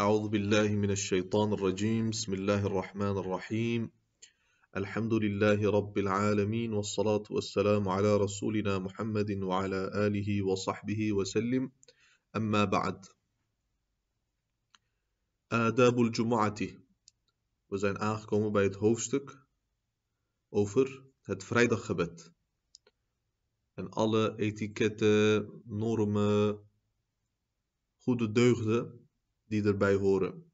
أعوذ بالله من الشيطان الرجيم. بسم الله الرحمن الرحيم. الحمد لله رب العالمين والصلاة والسلام على رسولنا محمد وعلى آله وصحبه وسلم. أما بعد آداب الجمعة. We zijn aangekomen bij het hoofdstuk over het vrijdaggebed. En alle etiketten, normen, goede deugden die erbij horen.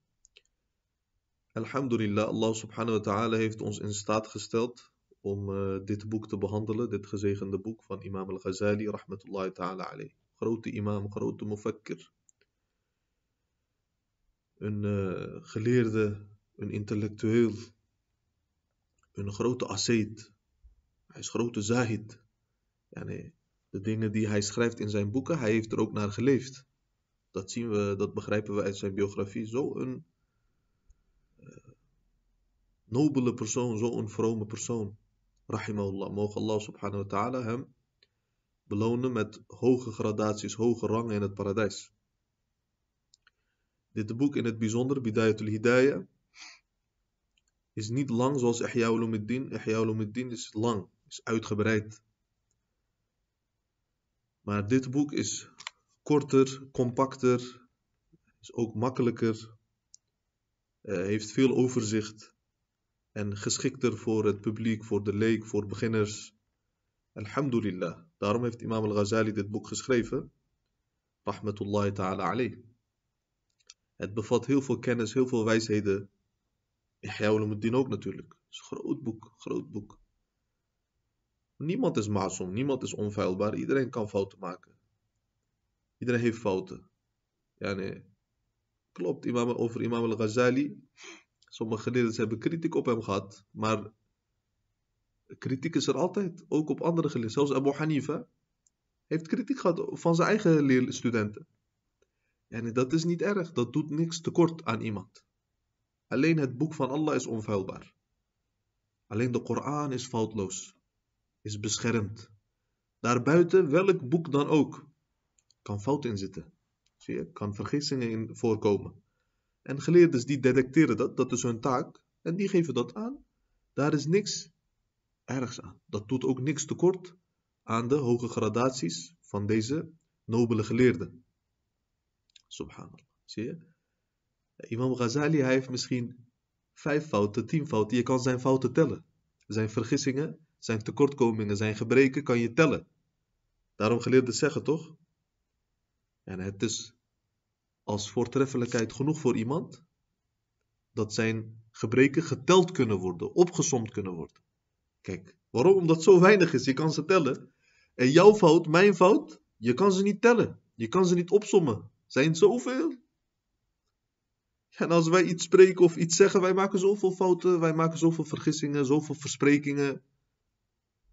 Alhamdulillah, Allah subhanahu wa ta'ala heeft ons in staat gesteld om uh, dit boek te behandelen, dit gezegende boek van imam al-Ghazali, rahmatullahi ta'ala alayh. Grote imam, grote mufakkir. Een uh, geleerde, een intellectueel, een grote asseet. Hij is grote zahid. De dingen die hij schrijft in zijn boeken, hij heeft er ook naar geleefd. Dat zien we, dat begrijpen we uit zijn biografie. Zo'n uh, nobele persoon, zo'n vrome persoon. Rahimahullah. Mogen Allah subhanahu wa ta'ala hem belonen met hoge gradaties, hoge rangen in het paradijs. Dit boek in het bijzonder, Bidayatul Hidayah, is niet lang zoals Ihya Ulumuddin. Ihya Ulumuddin is lang, is uitgebreid. Maar dit boek is korter, compacter, is ook makkelijker, uh, heeft veel overzicht en geschikter voor het publiek, voor de leek, voor beginners. Alhamdulillah. Daarom heeft Imam al-Ghazali dit boek geschreven. Rahmatullahi ta'ala alayh. Het bevat heel veel kennis, heel veel wijsheden. Ihya ulumuddin ook natuurlijk. Het is een groot boek, groot boek. Niemand is masom, niemand is onfeilbaar. Iedereen kan fouten maken. Iedereen heeft fouten. Ja, nee. Klopt, imam, over imam al-Ghazali. Sommige geleerden hebben kritiek op hem gehad. Maar kritiek is er altijd. Ook op andere geleerden. Zelfs Abu Hanifa heeft kritiek gehad van zijn eigen studenten. Ja, nee, dat is niet erg. Dat doet niks tekort aan iemand. Alleen het boek van Allah is onfeilbaar. Alleen de Koran is foutloos. Is beschermd. Daarbuiten, welk boek dan ook, kan fout in zitten. Zie je, kan vergissingen in voorkomen. En geleerden die detecteren dat, dat is hun taak, en die geven dat aan. Daar is niks ergs aan. Dat doet ook niks tekort aan de hoge gradaties van deze nobele geleerden. Subhanallah. Zie je? Imam Ghazali hij heeft misschien vijf fouten, tien fouten. Je kan zijn fouten tellen. Zijn vergissingen, zijn tekortkomingen, zijn gebreken kan je tellen. Daarom geleerden zeggen toch? En het is als voortreffelijkheid genoeg voor iemand dat zijn gebreken geteld kunnen worden, opgesomd kunnen worden. Kijk, waarom? Omdat zo weinig is. Je kan ze tellen. En jouw fout, mijn fout, je kan ze niet tellen. Je kan ze niet opsommen. Zijn zoveel. En als wij iets spreken of iets zeggen, wij maken zoveel fouten, wij maken zoveel vergissingen, zoveel versprekingen.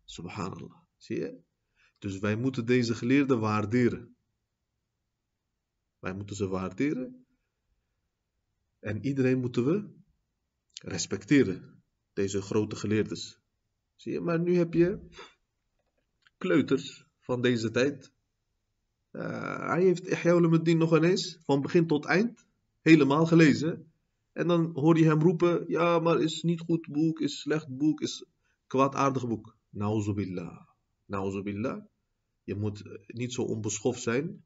Subhanallah. Zie je? Dus wij moeten deze geleerden waarderen. Wij moeten ze waarderen. En iedereen moeten we respecteren. Deze grote geleerdes. Zie je, maar nu heb je kleuters van deze tijd. Uh, hij heeft Ihya ulumuddin nog ineens, van begin tot eind, helemaal gelezen. En dan hoor je hem roepen, ja, maar is niet goed boek, is slecht boek, is kwaadaardig boek. Nauzubillah. Nauzubillah. Je moet niet zo onbeschoft zijn,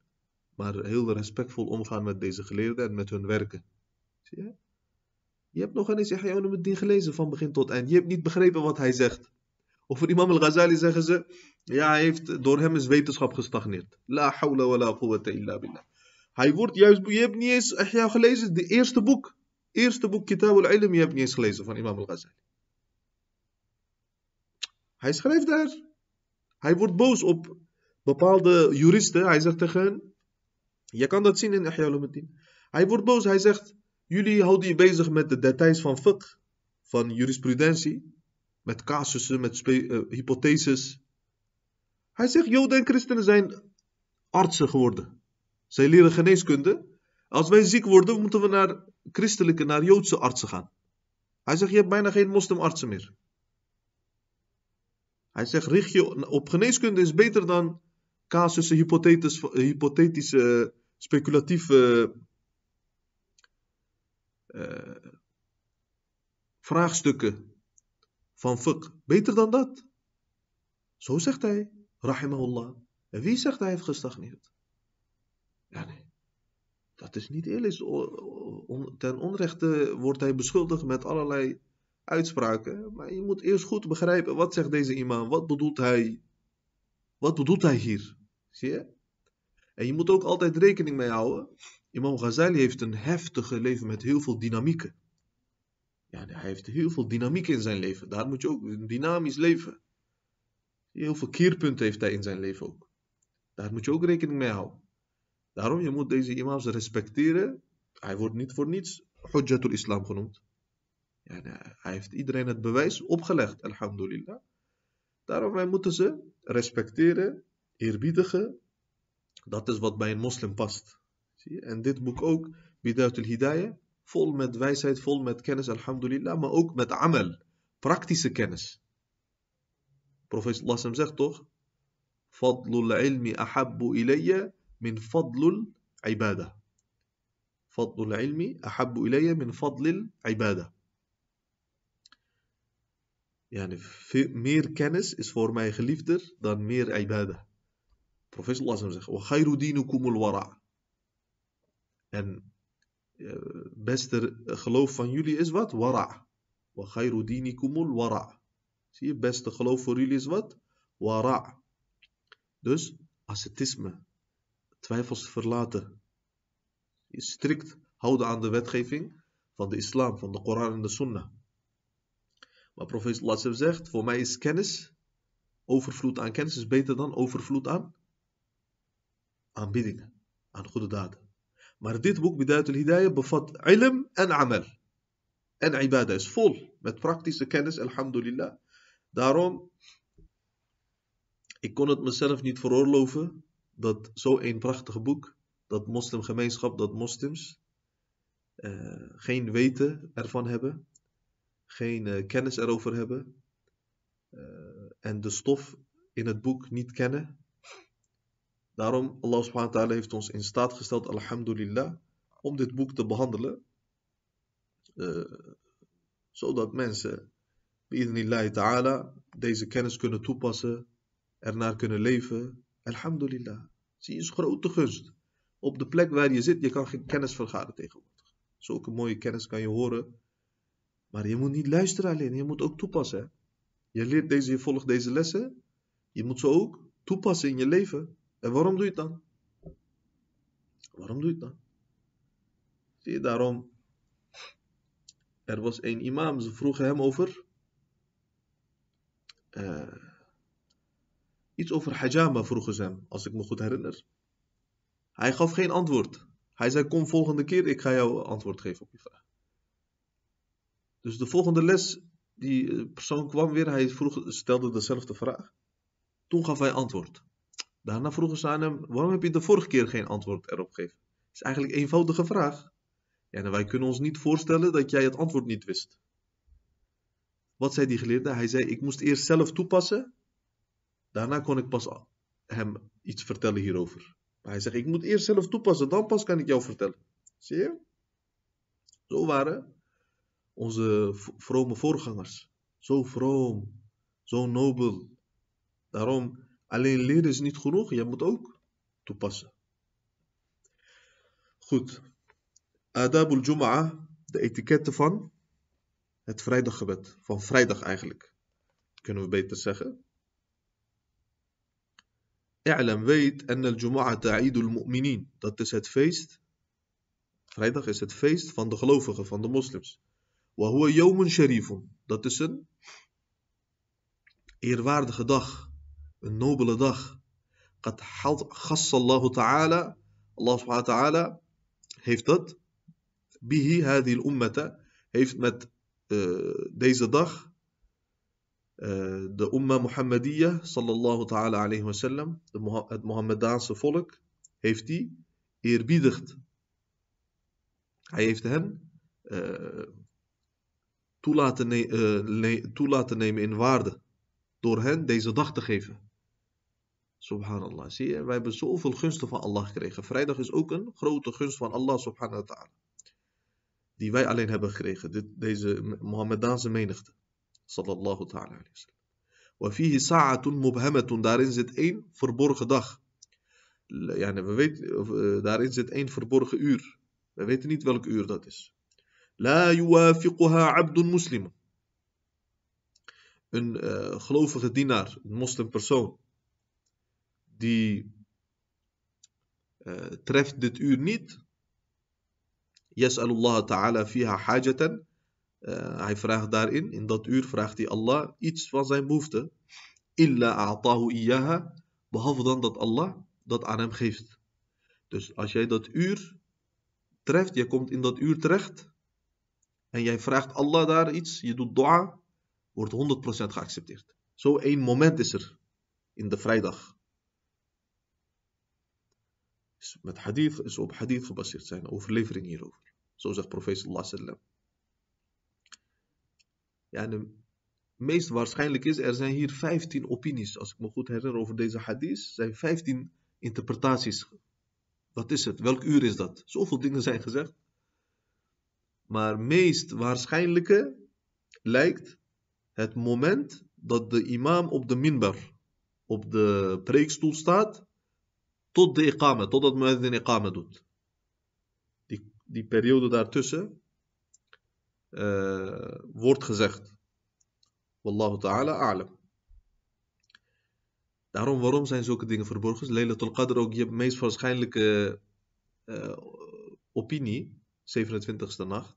maar heel respectvol omgaan met deze geleerden en met hun werken. Zie je? Je hebt nog eens Ihya ulumuddin gelezen van begin tot eind. Je hebt niet begrepen wat hij zegt. Over Imam al-Ghazali zeggen ze, ja, hij heeft, door hem is wetenschap gestagneerd. La hawla wa la quwwata illa billah. Hij wordt juist, je hebt niet eens Ihya gelezen, de eerste boek. Eerste boek, Kitab al-Ilm, je hebt niet eens gelezen van Imam al-Ghazali. Hij schrijft daar. Hij wordt boos op bepaalde juristen. Hij zegt tegen hen, je kan dat zien in Ihya. Hij wordt boos, hij zegt, jullie houden je bezig met de details van fiqh, van jurisprudentie, met casussen, met uh, hypotheses. Hij zegt, Joden en christenen zijn artsen geworden. Zij leren geneeskunde. Als wij ziek worden, moeten we naar christelijke, naar Joodse artsen gaan. Hij zegt, je hebt bijna geen moslimartsen meer. Hij zegt, richt je op geneeskunde is beter dan casussen, hypothetische, speculatieve uh, vraagstukken van fiqh. Beter dan dat. Zo zegt hij, rahimahullah. En wie zegt hij heeft gestagneerd? Ja, nee. Dat is niet eerlijk. Ten onrechte wordt hij beschuldigd met allerlei uitspraken. Maar je moet eerst goed begrijpen, wat zegt deze imam? Wat bedoelt hij? Wat bedoelt hij hier? Zie je? En je moet ook altijd rekening mee houden. Imam Ghazali heeft een heftige leven met heel veel dynamieken. Ja, hij heeft heel veel dynamiek in zijn leven. Daar moet je ook een dynamisch leven. Heel veel keerpunten heeft hij in zijn leven ook. Daar moet je ook rekening mee houden. Daarom, je moet deze imams respecteren. Hij wordt niet voor niets Hujjatul Islam genoemd. Ja, hij heeft iedereen het bewijs opgelegd, alhamdulillah. Daarom, wij moeten ze respecteren, eerbiedigen. Dat is wat bij een moslim past. Zie? En dit boek ook, Bidayatul Hidayah, vol met wijsheid, vol met kennis, alhamdulillah, maar ook met amal, praktische kennis. Profeet Lassam zegt toch, Fadlul ilmi ahabbu ilayya min fadlul ibada. Fadlul ilmi ahabbu ilayya min fadlil ibada. Yani, meer kennis is voor mij geliefder dan meer ibada. Profeet Lassam zegt, wa khayru dinukumul wara'. En uh, beste geloof van jullie is wat? Wara'. Wa khayru dinikumul wara'. Zie je, beste geloof voor jullie is wat? Wara'. Dus ascetisme, twijfels verlaten. Strikt houden aan de wetgeving van de islam, van de Koran en de Sunnah. Maar profeet Lassem zegt, voor mij is kennis, overvloed aan kennis is beter dan overvloed aan aanbiddingen, aan goede daden. Maar dit boek, Bidayatul Hidayah, bevat ilm en amal. En ibadah is vol met praktische kennis, alhamdulillah. Daarom, ik kon het mezelf niet veroorloven dat zo'n prachtig boek, dat moslimgemeenschap, dat moslims uh, geen weten ervan hebben, geen uh, kennis erover hebben uh, en de stof in het boek niet kennen. Daarom, Allah subhanahu wa ta'ala heeft ons in staat gesteld, alhamdulillah, om dit boek te behandelen. zodat mensen bi'idnillahi ta'ala deze kennis kunnen toepassen, ernaar kunnen leven. Alhamdulillah. Zie je, is grote gunst. Op de plek waar je zit, je kan geen kennis vergaren tegenwoordig. Zulke mooie kennis kan je horen. Maar je moet niet luisteren alleen, je moet ook toepassen. Je leert deze, je volgt deze lessen. Je moet ze ook toepassen in je leven. En waarom doe je het dan? Waarom doe je het dan? Zie je, daarom. Er was een imam, ze vroegen hem over uh, iets over hajama vroegen ze hem, als ik me goed herinner. Hij gaf geen antwoord. Hij zei, kom volgende keer, ik ga jou antwoord geven op je vraag. Dus de volgende les, die eh, persoon kwam weer, hij vroeg, stelde dezelfde vraag. Toen gaf hij antwoord. Daarna vroegen ze aan hem, waarom heb je de vorige keer geen antwoord erop gegeven? Dat is eigenlijk een eenvoudige vraag. Ja, en wij kunnen ons niet voorstellen dat jij het antwoord niet wist. Wat zei die geleerde? Hij zei, ik moest eerst zelf toepassen. Daarna kon ik pas hem iets vertellen hierover. Maar hij zegt, ik moet eerst zelf toepassen, dan pas kan ik jou vertellen. Zie je? Zo waren onze vrome voorgangers. Zo vroom, zo nobel. Daarom, alleen leren is niet genoeg, je moet ook toepassen. Goed. Adabul Jum'ah, de etiketten van het vrijdaggebed. Van vrijdag eigenlijk. Kunnen we beter zeggen. I'lam weet en al Jumu'ah ta'idul mu'minin. Dat is het feest. Vrijdag is het feest van de gelovigen, van de moslims. Wa huwa yawmun sharifun. Dat is een eerwaardige dag. Een nobele dag. Allah wa ta'ala heeft dat. Bihi hadhi al-ummata. Heeft met uh, deze dag uh, de Umma Muhammadiyya sallallahu ta'ala alayhi wa sallam, het Mohammedaanse volk, heeft die eerbiedigd. Hij heeft hen uh, toelaten, toelaten nemen in waarde door hen deze dag te geven. Subhanallah. Zie je, wij hebben zoveel gunsten van Allah gekregen. Vrijdag is ook een grote gunst van Allah subhanahu wa ta'ala. Die wij alleen hebben gekregen. Dit, deze Mohammedaanse menigte. Sallallahu ta'ala alayhi wa sallam. Sa'atun mubhamatun. Daarin zit één verborgen dag. Ja, we weten, eh, daarin zit één verborgen uur. We weten niet welk uur dat is. La yuwafiquha abdun muslim. Een eh, gelovige dienaar, een moslimpersoon die uh, treft dit uur niet. Yas'alullah ta'ala fiha hajatan. Uh, hij vraagt daarin, in dat uur vraagt hij Allah iets van zijn behoefte. Illa a'tahu iyaha. Behalve dan dat Allah dat aan hem geeft. Dus als jij dat uur treft, je komt in dat uur terecht. En jij vraagt Allah daar iets, je doet dua, wordt 100% geaccepteerd. Zo één moment is er in de vrijdag. Met hadith, is op hadith gebaseerd zijn, overlevering hierover. Zo zegt profeet sallallahu alaihi wasallam. Ja, meest waarschijnlijk is, er zijn hier 15 opinies, als ik me goed herinner over deze hadith, zijn 15 interpretaties. Wat is het? Welk uur is dat? Zoveel dingen zijn gezegd. Maar meest waarschijnlijke lijkt het moment dat de imam op de minbar, op de preekstoel staat, tot de iqama, totdat muezzin iqama doet. Die, periode daartussen uh, wordt gezegd. Wallahu ta'ala a'lam. Daarom, waarom zijn zulke dingen verborgen? Laylatul Qadr ook je meest waarschijnlijke uh, opinie, 27e nacht.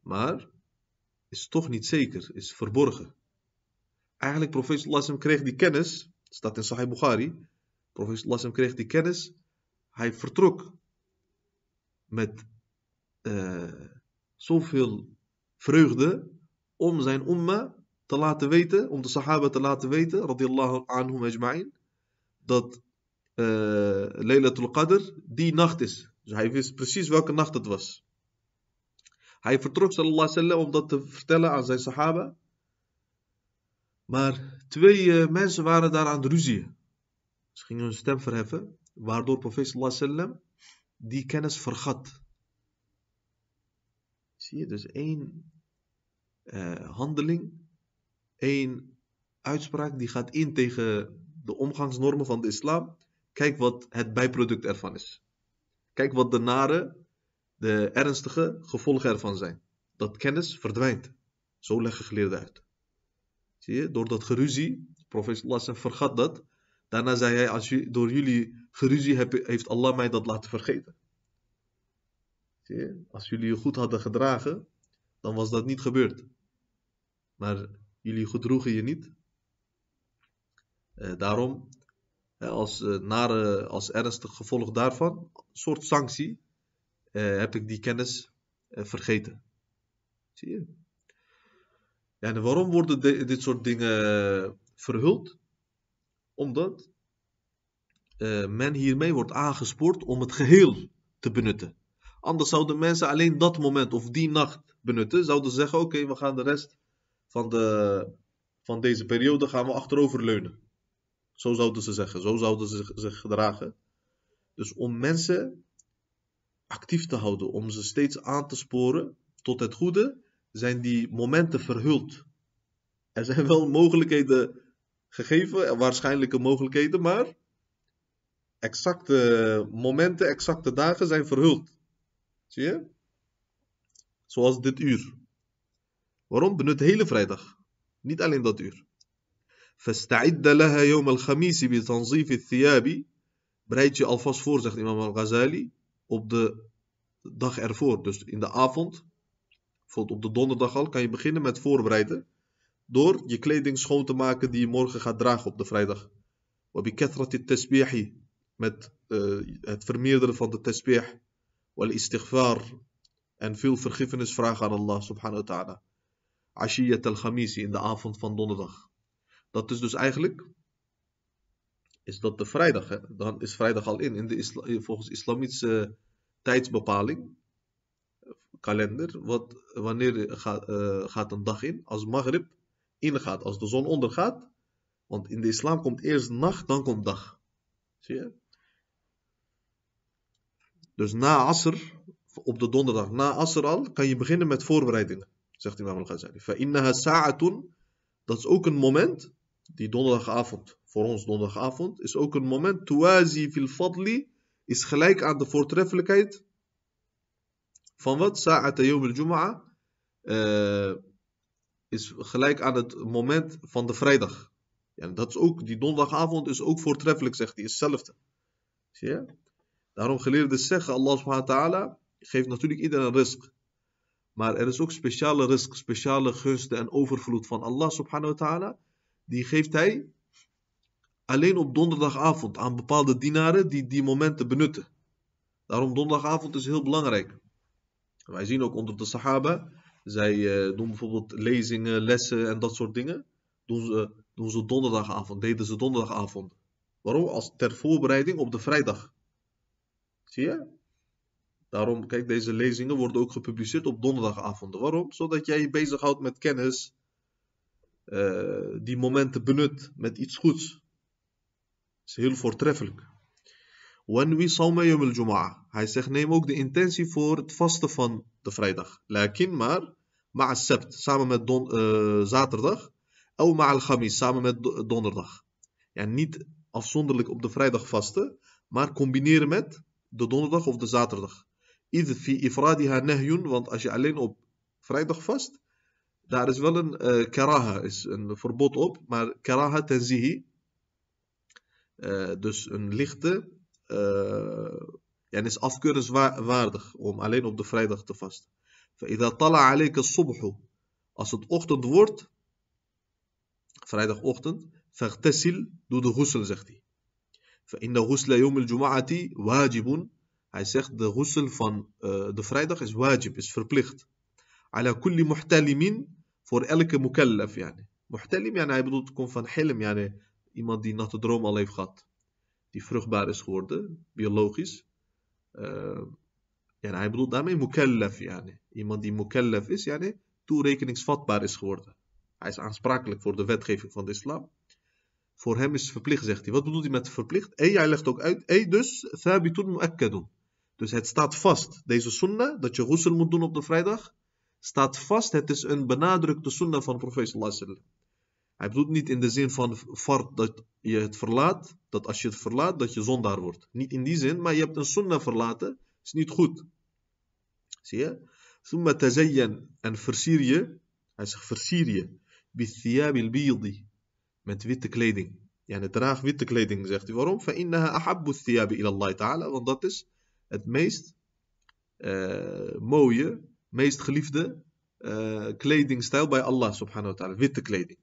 Maar is toch niet zeker, is verborgen. Eigenlijk, profeet sallallahu kreeg die kennis, staat in Sahih Bukhari. Profeet sallallahu kreeg die kennis. Hij vertrok met uh, zoveel vreugde om zijn umma te laten weten, om de sahaba te laten weten, radiyallahu anhum ajma'in, dat uh, Laylatul Qadr die nacht is. Dus hij wist precies welke nacht het was. Hij vertrok sallallahu alaihi om dat te vertellen aan zijn sahaba. Maar twee uh, mensen waren daar aan de ruzie. Ze gingen hun stem verheffen, waardoor profeet sallallahu die kennis vergat. Zie je, dus één uh, handeling één uitspraak die gaat in tegen de omgangsnormen van de islam. Kijk wat het bijproduct ervan is. Kijk wat de nare, de ernstige gevolgen ervan zijn. Dat kennis verdwijnt. Zo leggen geleerden uit. Zie je, door dat geruzie, profeet Allah vergat dat. Daarna zei hij, als je, door jullie geruzie heeft Allah mij dat laten vergeten. Zie je, als jullie je goed hadden gedragen, dan was dat niet gebeurd. Maar jullie gedroegen je niet. Uh, daarom, als, uh, nare, als ernstig gevolg daarvan, een soort sanctie, uh, heb ik die kennis vergeten. Zie je? En waarom worden de, dit soort dingen verhuld? Omdat men hiermee wordt aangespoord om het geheel te benutten. Anders zouden mensen alleen dat moment of die nacht benutten. Zouden zeggen: Oké, we gaan de rest van, de, van deze periode gaan we achteroverleunen. Zo zouden ze zeggen, zo zouden ze zich gedragen. Dus om mensen actief te houden, om ze steeds aan te sporen tot het goede, zijn die momenten verhuld. Er zijn wel mogelijkheden gegeven, waarschijnlijke mogelijkheden, maar exacte momenten, exacte dagen zijn verhuld. Zie je? Zoals dit uur. Waarom? Benut de hele vrijdag. Niet alleen dat uur. فاستعد لها يوم الخميس بتنظيف الثياب bereid je alvast voor, zegt imam al-Ghazali, op de dag ervoor. Dus in de avond, bijvoorbeeld op de donderdag al, kan je beginnen met voorbereiden. Door je kleding schoon te maken die je morgen gaat dragen op de vrijdag. وبكثرة التسبيح met uh, het vermeerderen van de tasbih. istighfar en veel vergiffenis vragen aan Allah subhanahu wa ta'ala. Ashiyat al-Khamisi in de avond van donderdag. Dat is dus eigenlijk, is dat de vrijdag. Hè? Dan is vrijdag al in, in de isla, volgens islamitische tijdsbepaling, kalender. Wat, wanneer gaat, uh, gaat een dag in? Als Maghrib ingaat, als de zon ondergaat. Want in de islam komt eerst nacht, dan komt dag. Zie je? Dus na Asr, op de donderdag na Asr al, kan je beginnen met voorbereidingen, zegt Imam al-Ghazali. Fa'innaha sa'atun, dat is ook een moment, die donderdagavond, voor ons donderdagavond, is ook een moment. Tuwazi filfadli is gelijk aan de voortreffelijkheid van wat? Sa'ata al-jum'a is gelijk aan het moment van de vrijdag. Ja, dat is ook, die donderdagavond is ook voortreffelijk, zegt hij, hetzelfde. Zie je? Daarom geleerden zeggen, Allah subhanahu wa ta'ala geeft natuurlijk iedereen een risk. Maar er is ook speciale risk, speciale gunsten en overvloed van Allah subhanahu wa ta'ala. Die geeft hij alleen op donderdagavond aan bepaalde dienaren die die momenten benutten. Daarom donderdagavond is heel belangrijk. Wij zien ook onder de Sahaba, zij uh, doen bijvoorbeeld lezingen, lessen en dat soort dingen. Doen ze, doen ze donderdagavond, deden ze donderdagavond. Waarom? Als ter voorbereiding op de vrijdag. Zie je? Daarom, kijk, deze lezingen worden ook gepubliceerd op donderdagavonden. Waarom? Zodat jij je bezighoudt met kennis, uh, die momenten benut met iets goeds. Dat is heel voortreffelijk. Al-jum'ah. Hij zegt neem ook de intentie voor het vasten van de vrijdag. Lakin maar ma'a sebt samen met uh, zaterdag. Of al-khamis samen met donderdag. Ja, niet afzonderlijk op de vrijdag vasten, maar combineren met de donderdag of de zaterdag. Ieder fi ifradiha nahyun, want als je alleen op vrijdag vast, daar is wel een uh, karaha, is een verbod op, maar karaha tenzihi, uh, dus een lichte, uh, en is afkeurenswaardig om alleen op de vrijdag te vasten. فإذا طلع عليك الصبح als het ochtend wordt, vrijdagochtend, فاغتسل, doe de ghusl, zegt hij. فإن غسل يوم الجمعة واجب Hij zegt de ghusl van uh, de vrijdag is wajib, is verplicht. على كل محتلم voor elke mukallaf. Yani. Muhtalim, yani, hij bedoelt, komt van hilm, yani, iemand die natte droom al heeft gehad. Die vruchtbaar is geworden, biologisch. Uh, hij bedoelt daarmee mukallaf. Yani. Iemand die mukallaf is, yani, toerekeningsvatbaar is geworden. Hij is aansprakelijk voor de wetgeving van de islam. Voor hem is verplicht, zegt hij. Wat bedoelt hij met verplicht? E, hij legt ook uit. E, dus, thabitun mu'akkadun. Dus het staat vast. Deze sunnah, dat je ghusl moet doen op de vrijdag, staat vast. Het is een benadrukte sunnah van profeet sallallahu. Hij bedoelt niet in de zin van fart dat je het verlaat, dat als je het verlaat, dat je zondaar wordt. Niet in die zin, maar je hebt een sunnah verlaten, is niet goed. Zie je? Summa tazayyan, en versier je, hij zegt versier je, bithiyabil biyadi, met witte kleding. Ja, yani, draag witte kleding, zegt hij. Waarom? Fa'innaha ahabbu thiyabi ilallah ta'ala, want dat is het meest eh, mooie, meest geliefde eh, kledingstijl bij Allah subhanahu wa ta'ala, witte kleding.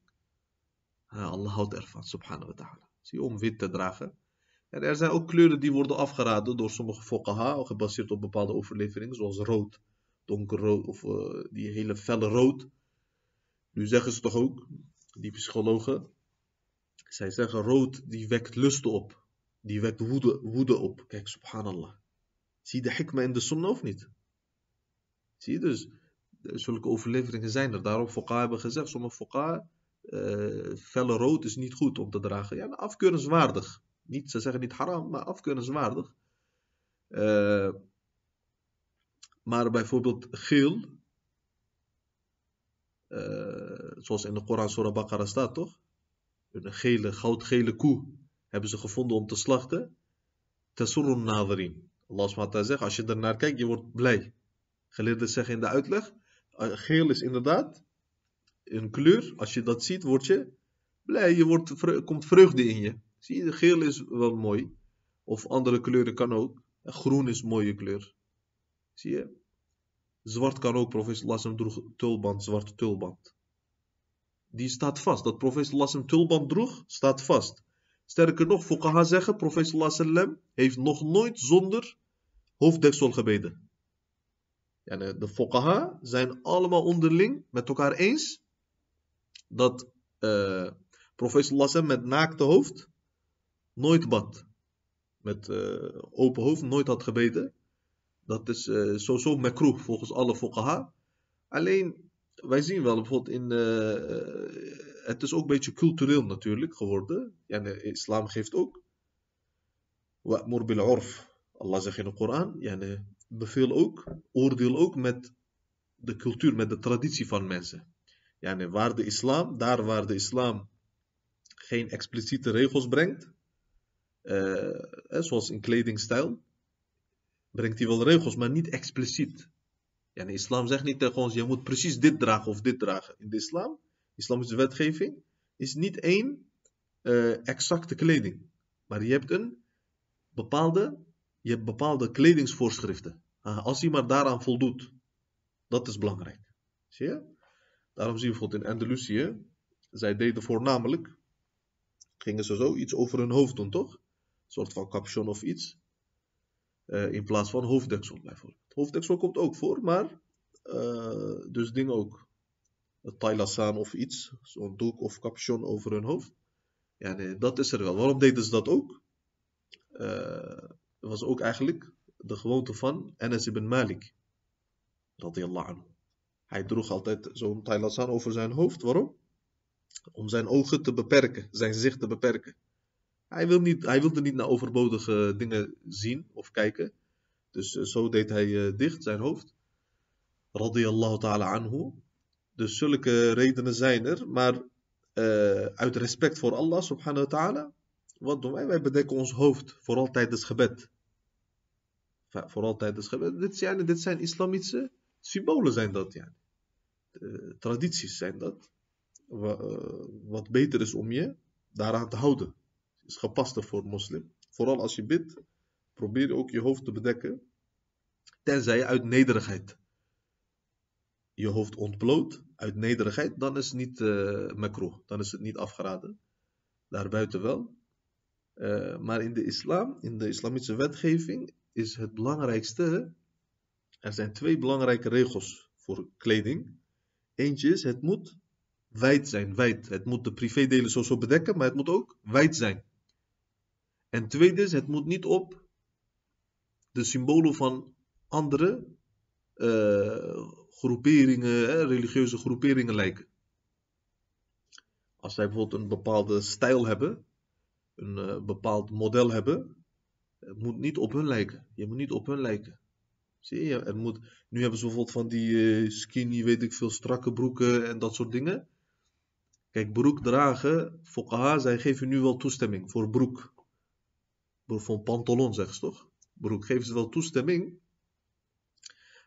Uh, Allah houdt ervan, subhanahu wa ta'ala. Zie om wit te dragen. En er zijn ook kleuren die worden afgeraden door sommige fuqaha, gebaseerd op bepaalde overleveringen, zoals rood, donkerrood of uh, die hele felle rood. Nu zeggen ze toch ook, die psychologen, zij zeggen rood die wekt lust op, die wekt woede, woede op. Kijk, subhanallah. Zie de hikma in de sunnah of niet? Zie je dus, zulke overleveringen zijn er. Daarom Fuqa hebben gezegd, sommige Fuqa, uh, felle rood is niet goed om te dragen. Ja, afkeurenswaardig. Niet, ze zeggen niet haram, maar afkeurenswaardig. Uh, maar bijvoorbeeld geel, uh, zoals in de Koran Surah Baqarah staat toch? Een gele, goudgele koe hebben ze gevonden om te slachten. Tasurun nadirin. Allah SWT zegt, als je ernaar kijkt, je wordt blij. Geleerden zeggen in de uitleg, geel is inderdaad een kleur. Als je dat ziet, word je blij. Je wordt, komt vreugde in je. Zie je, geel is wel mooi. Of andere kleuren kan ook. Groen is een mooie kleur. Zie je? Zwart kan ook. Profeet Sallallahu droeg tulband, zwarte tulband. Die staat vast. Dat profeet Sallallahu tulband droeg, staat vast. Sterker nog, Fuqaha zeggen, profeet Sallallahu heeft nog nooit zonder hoofddeksel gebeden. De Fuqaha zijn allemaal onderling met elkaar eens dat uh, profeet Sallallahu met naakte hoofd nooit bad. Met uh, open hoofd nooit had gebeden. Dat is uh, sowieso makroeh volgens alle fuqaha. Alleen, wij zien wel bijvoorbeeld in... Het is ook een beetje cultureel natuurlijk geworden. Ja, de islam geeft ook... Wa'mur bil urf. Allah zegt in de Koran. Ja, beveel ook, oordeel ook met de cultuur, met de traditie van mensen. Yani waar de islam, daar waar de islam geen expliciete regels brengt, uh, zoals in kledingstijl, brengt hij wel regels, maar niet expliciet. Ja, de islam zegt niet tegen ons, je moet precies dit dragen of dit dragen. In de islam, islamische wetgeving, is niet één uh, exacte kleding. Maar je hebt een bepaalde, je hebt bepaalde kledingsvoorschriften. Uh, als hij maar daaraan voldoet. Dat is belangrijk. Zie je? Daarom zie je bijvoorbeeld in Andalusië, zij deden voornamelijk, gingen ze zo iets over hun hoofd doen, toch? Een soort van capuchon of iets. Uh, in plaats van hoofddeksel bijvoorbeeld. Hoofddeksel komt ook voor, maar uh, dus dingen ook. Tailasaan of iets, zo'n doek of capuchon over hun hoofd. Ja, nee, dat is er wel. Waarom deden ze dat ook? Uh, was ook eigenlijk de gewoonte van Anas ibn Malik. Radiyallahu anhu. Hij droeg altijd zo'n tailasaan over zijn hoofd. Waarom? Om zijn ogen te beperken, zijn zicht te beperken. Hij, wil niet, hij wilde niet naar overbodige dingen zien of kijken. Dus uh, zo deed hij uh, dicht zijn hoofd. Radiyallahu ta'ala anhu. Dus zulke redenen zijn er. Maar uh, uit respect voor Allah subhanahu wa ta'ala. Wat doen wij? Wij bedekken ons hoofd. Vooral tijdens gebed. Vooral tijdens gebed. Dit zijn, dit zijn islamitische symbolen zijn dat. Ja. Tradities zijn dat. Wat beter is om je daaraan te houden is gepaster voor moslim. Vooral als je bidt, probeer ook je hoofd te bedekken. Tenzij je uit nederigheid je hoofd ontbloot, uit nederigheid, dan is het niet uh, makro, dan is het niet afgeraden. Daarbuiten wel. Maar in de islam, in de islamitische wetgeving, is het belangrijkste. Er zijn twee belangrijke regels voor kleding. Eentje is, het moet wijd zijn, wijd. Het moet de privédelen zo bedekken, maar het moet ook wijd zijn. En tweede is, het moet niet op de symbolen van andere uh, groeperingen, religieuze groeperingen lijken. Als zij bijvoorbeeld een bepaalde stijl hebben, een uh, bepaald model hebben, het moet niet op hun lijken. Je moet niet op hun lijken. Zie je? Er moet, nu hebben ze bijvoorbeeld van die uh, skinny, weet ik veel, strakke broeken en dat soort dingen. Kijk, broek dragen, Fokaha, zij geven nu wel toestemming voor broek van pantalon, zeggen ze toch? Broek, geven ze wel toestemming.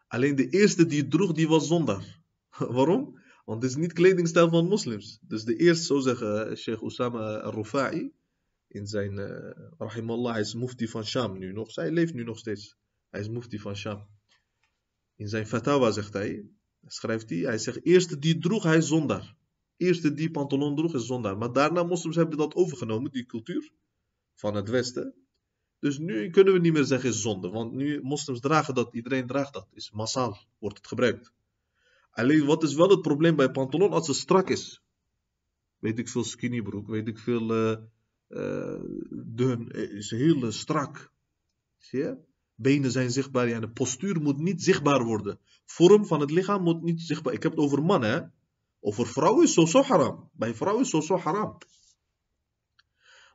Alleen de eerste die het droeg, die was zondaar. Waarom? Want het is niet kledingstijl van moslims. Dus de eerste, zo zeggen eh, Sheikh Osama al-Rufa'i, in zijn, uh, rahimallah, is mufti van Sham nu nog. Zij leeft nu nog steeds. Hij is mufti van Sham. In zijn fatawa zegt hij, schrijft hij, hij zegt, eerste die droeg, hij is zondaar. Eerste die pantalon droeg, is zondaar. Maar daarna moslims hebben dat overgenomen, die cultuur van het Westen. Dus nu kunnen we niet meer zeggen is zonde. Want nu moslims dragen dat, iedereen draagt dat. Is massaal, wordt het gebruikt. Alleen wat is wel het probleem bij pantalon als het strak is. Weet ik veel skinny broek, weet ik veel uh, uh, dun, is heel strak. Zie je? Benen zijn zichtbaar, ja, de postuur moet niet zichtbaar worden. Vorm van het lichaam moet niet zichtbaar. Ik heb het over mannen. Over vrouwen is zo haram. Bij vrouwen is zo haram.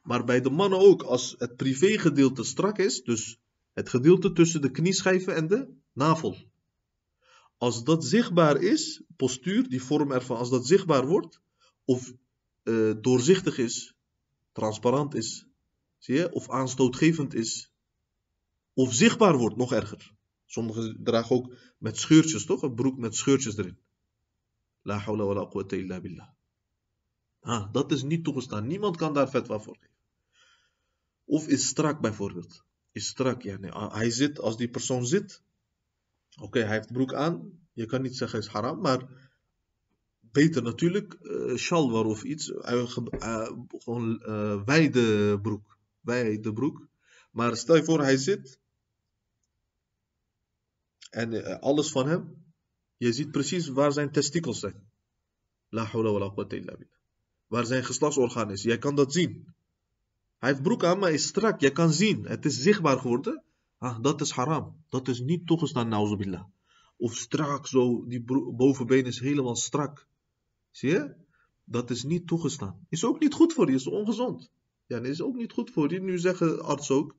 Maar bij de mannen ook, als het privégedeelte strak is, dus het gedeelte tussen de knieschijven en de navel. Als dat zichtbaar is, postuur, die vorm ervan, als dat zichtbaar wordt, of uh, doorzichtig is, transparant is, zie je, of aanstootgevend is, of zichtbaar wordt, nog erger. Sommigen dragen ook met scheurtjes, toch? Een broek met scheurtjes erin. La hawla wa la quwwata illa billah. Ah, dat is niet toegestaan. Niemand kan daar fatwa voor geven. Of is strak bijvoorbeeld. Is strak, ja. Nee. Hij zit, als die persoon zit. Oké, hij heeft broek aan. Je kan niet zeggen is haram, maar beter natuurlijk uh, shalwar of iets. Uh, gewoon wijde broek. Wijde broek. Maar stel je voor, hij zit. En alles van hem. Je ziet precies waar zijn testikels zijn. La hawla illa. Waar zijn geslachtsorgaan is. Jij kan dat zien. Hij heeft broek aan, maar is strak. Je kan zien. Het is zichtbaar geworden. Ah, dat is haram. Dat is niet toegestaan, nauzubillah. Of strak zo. Die bovenbeen is helemaal strak. Zie je? Dat is niet toegestaan. Is ook niet goed voor je. Is ongezond. Ja, is ook niet goed voor je. Nu zeggen arts ook.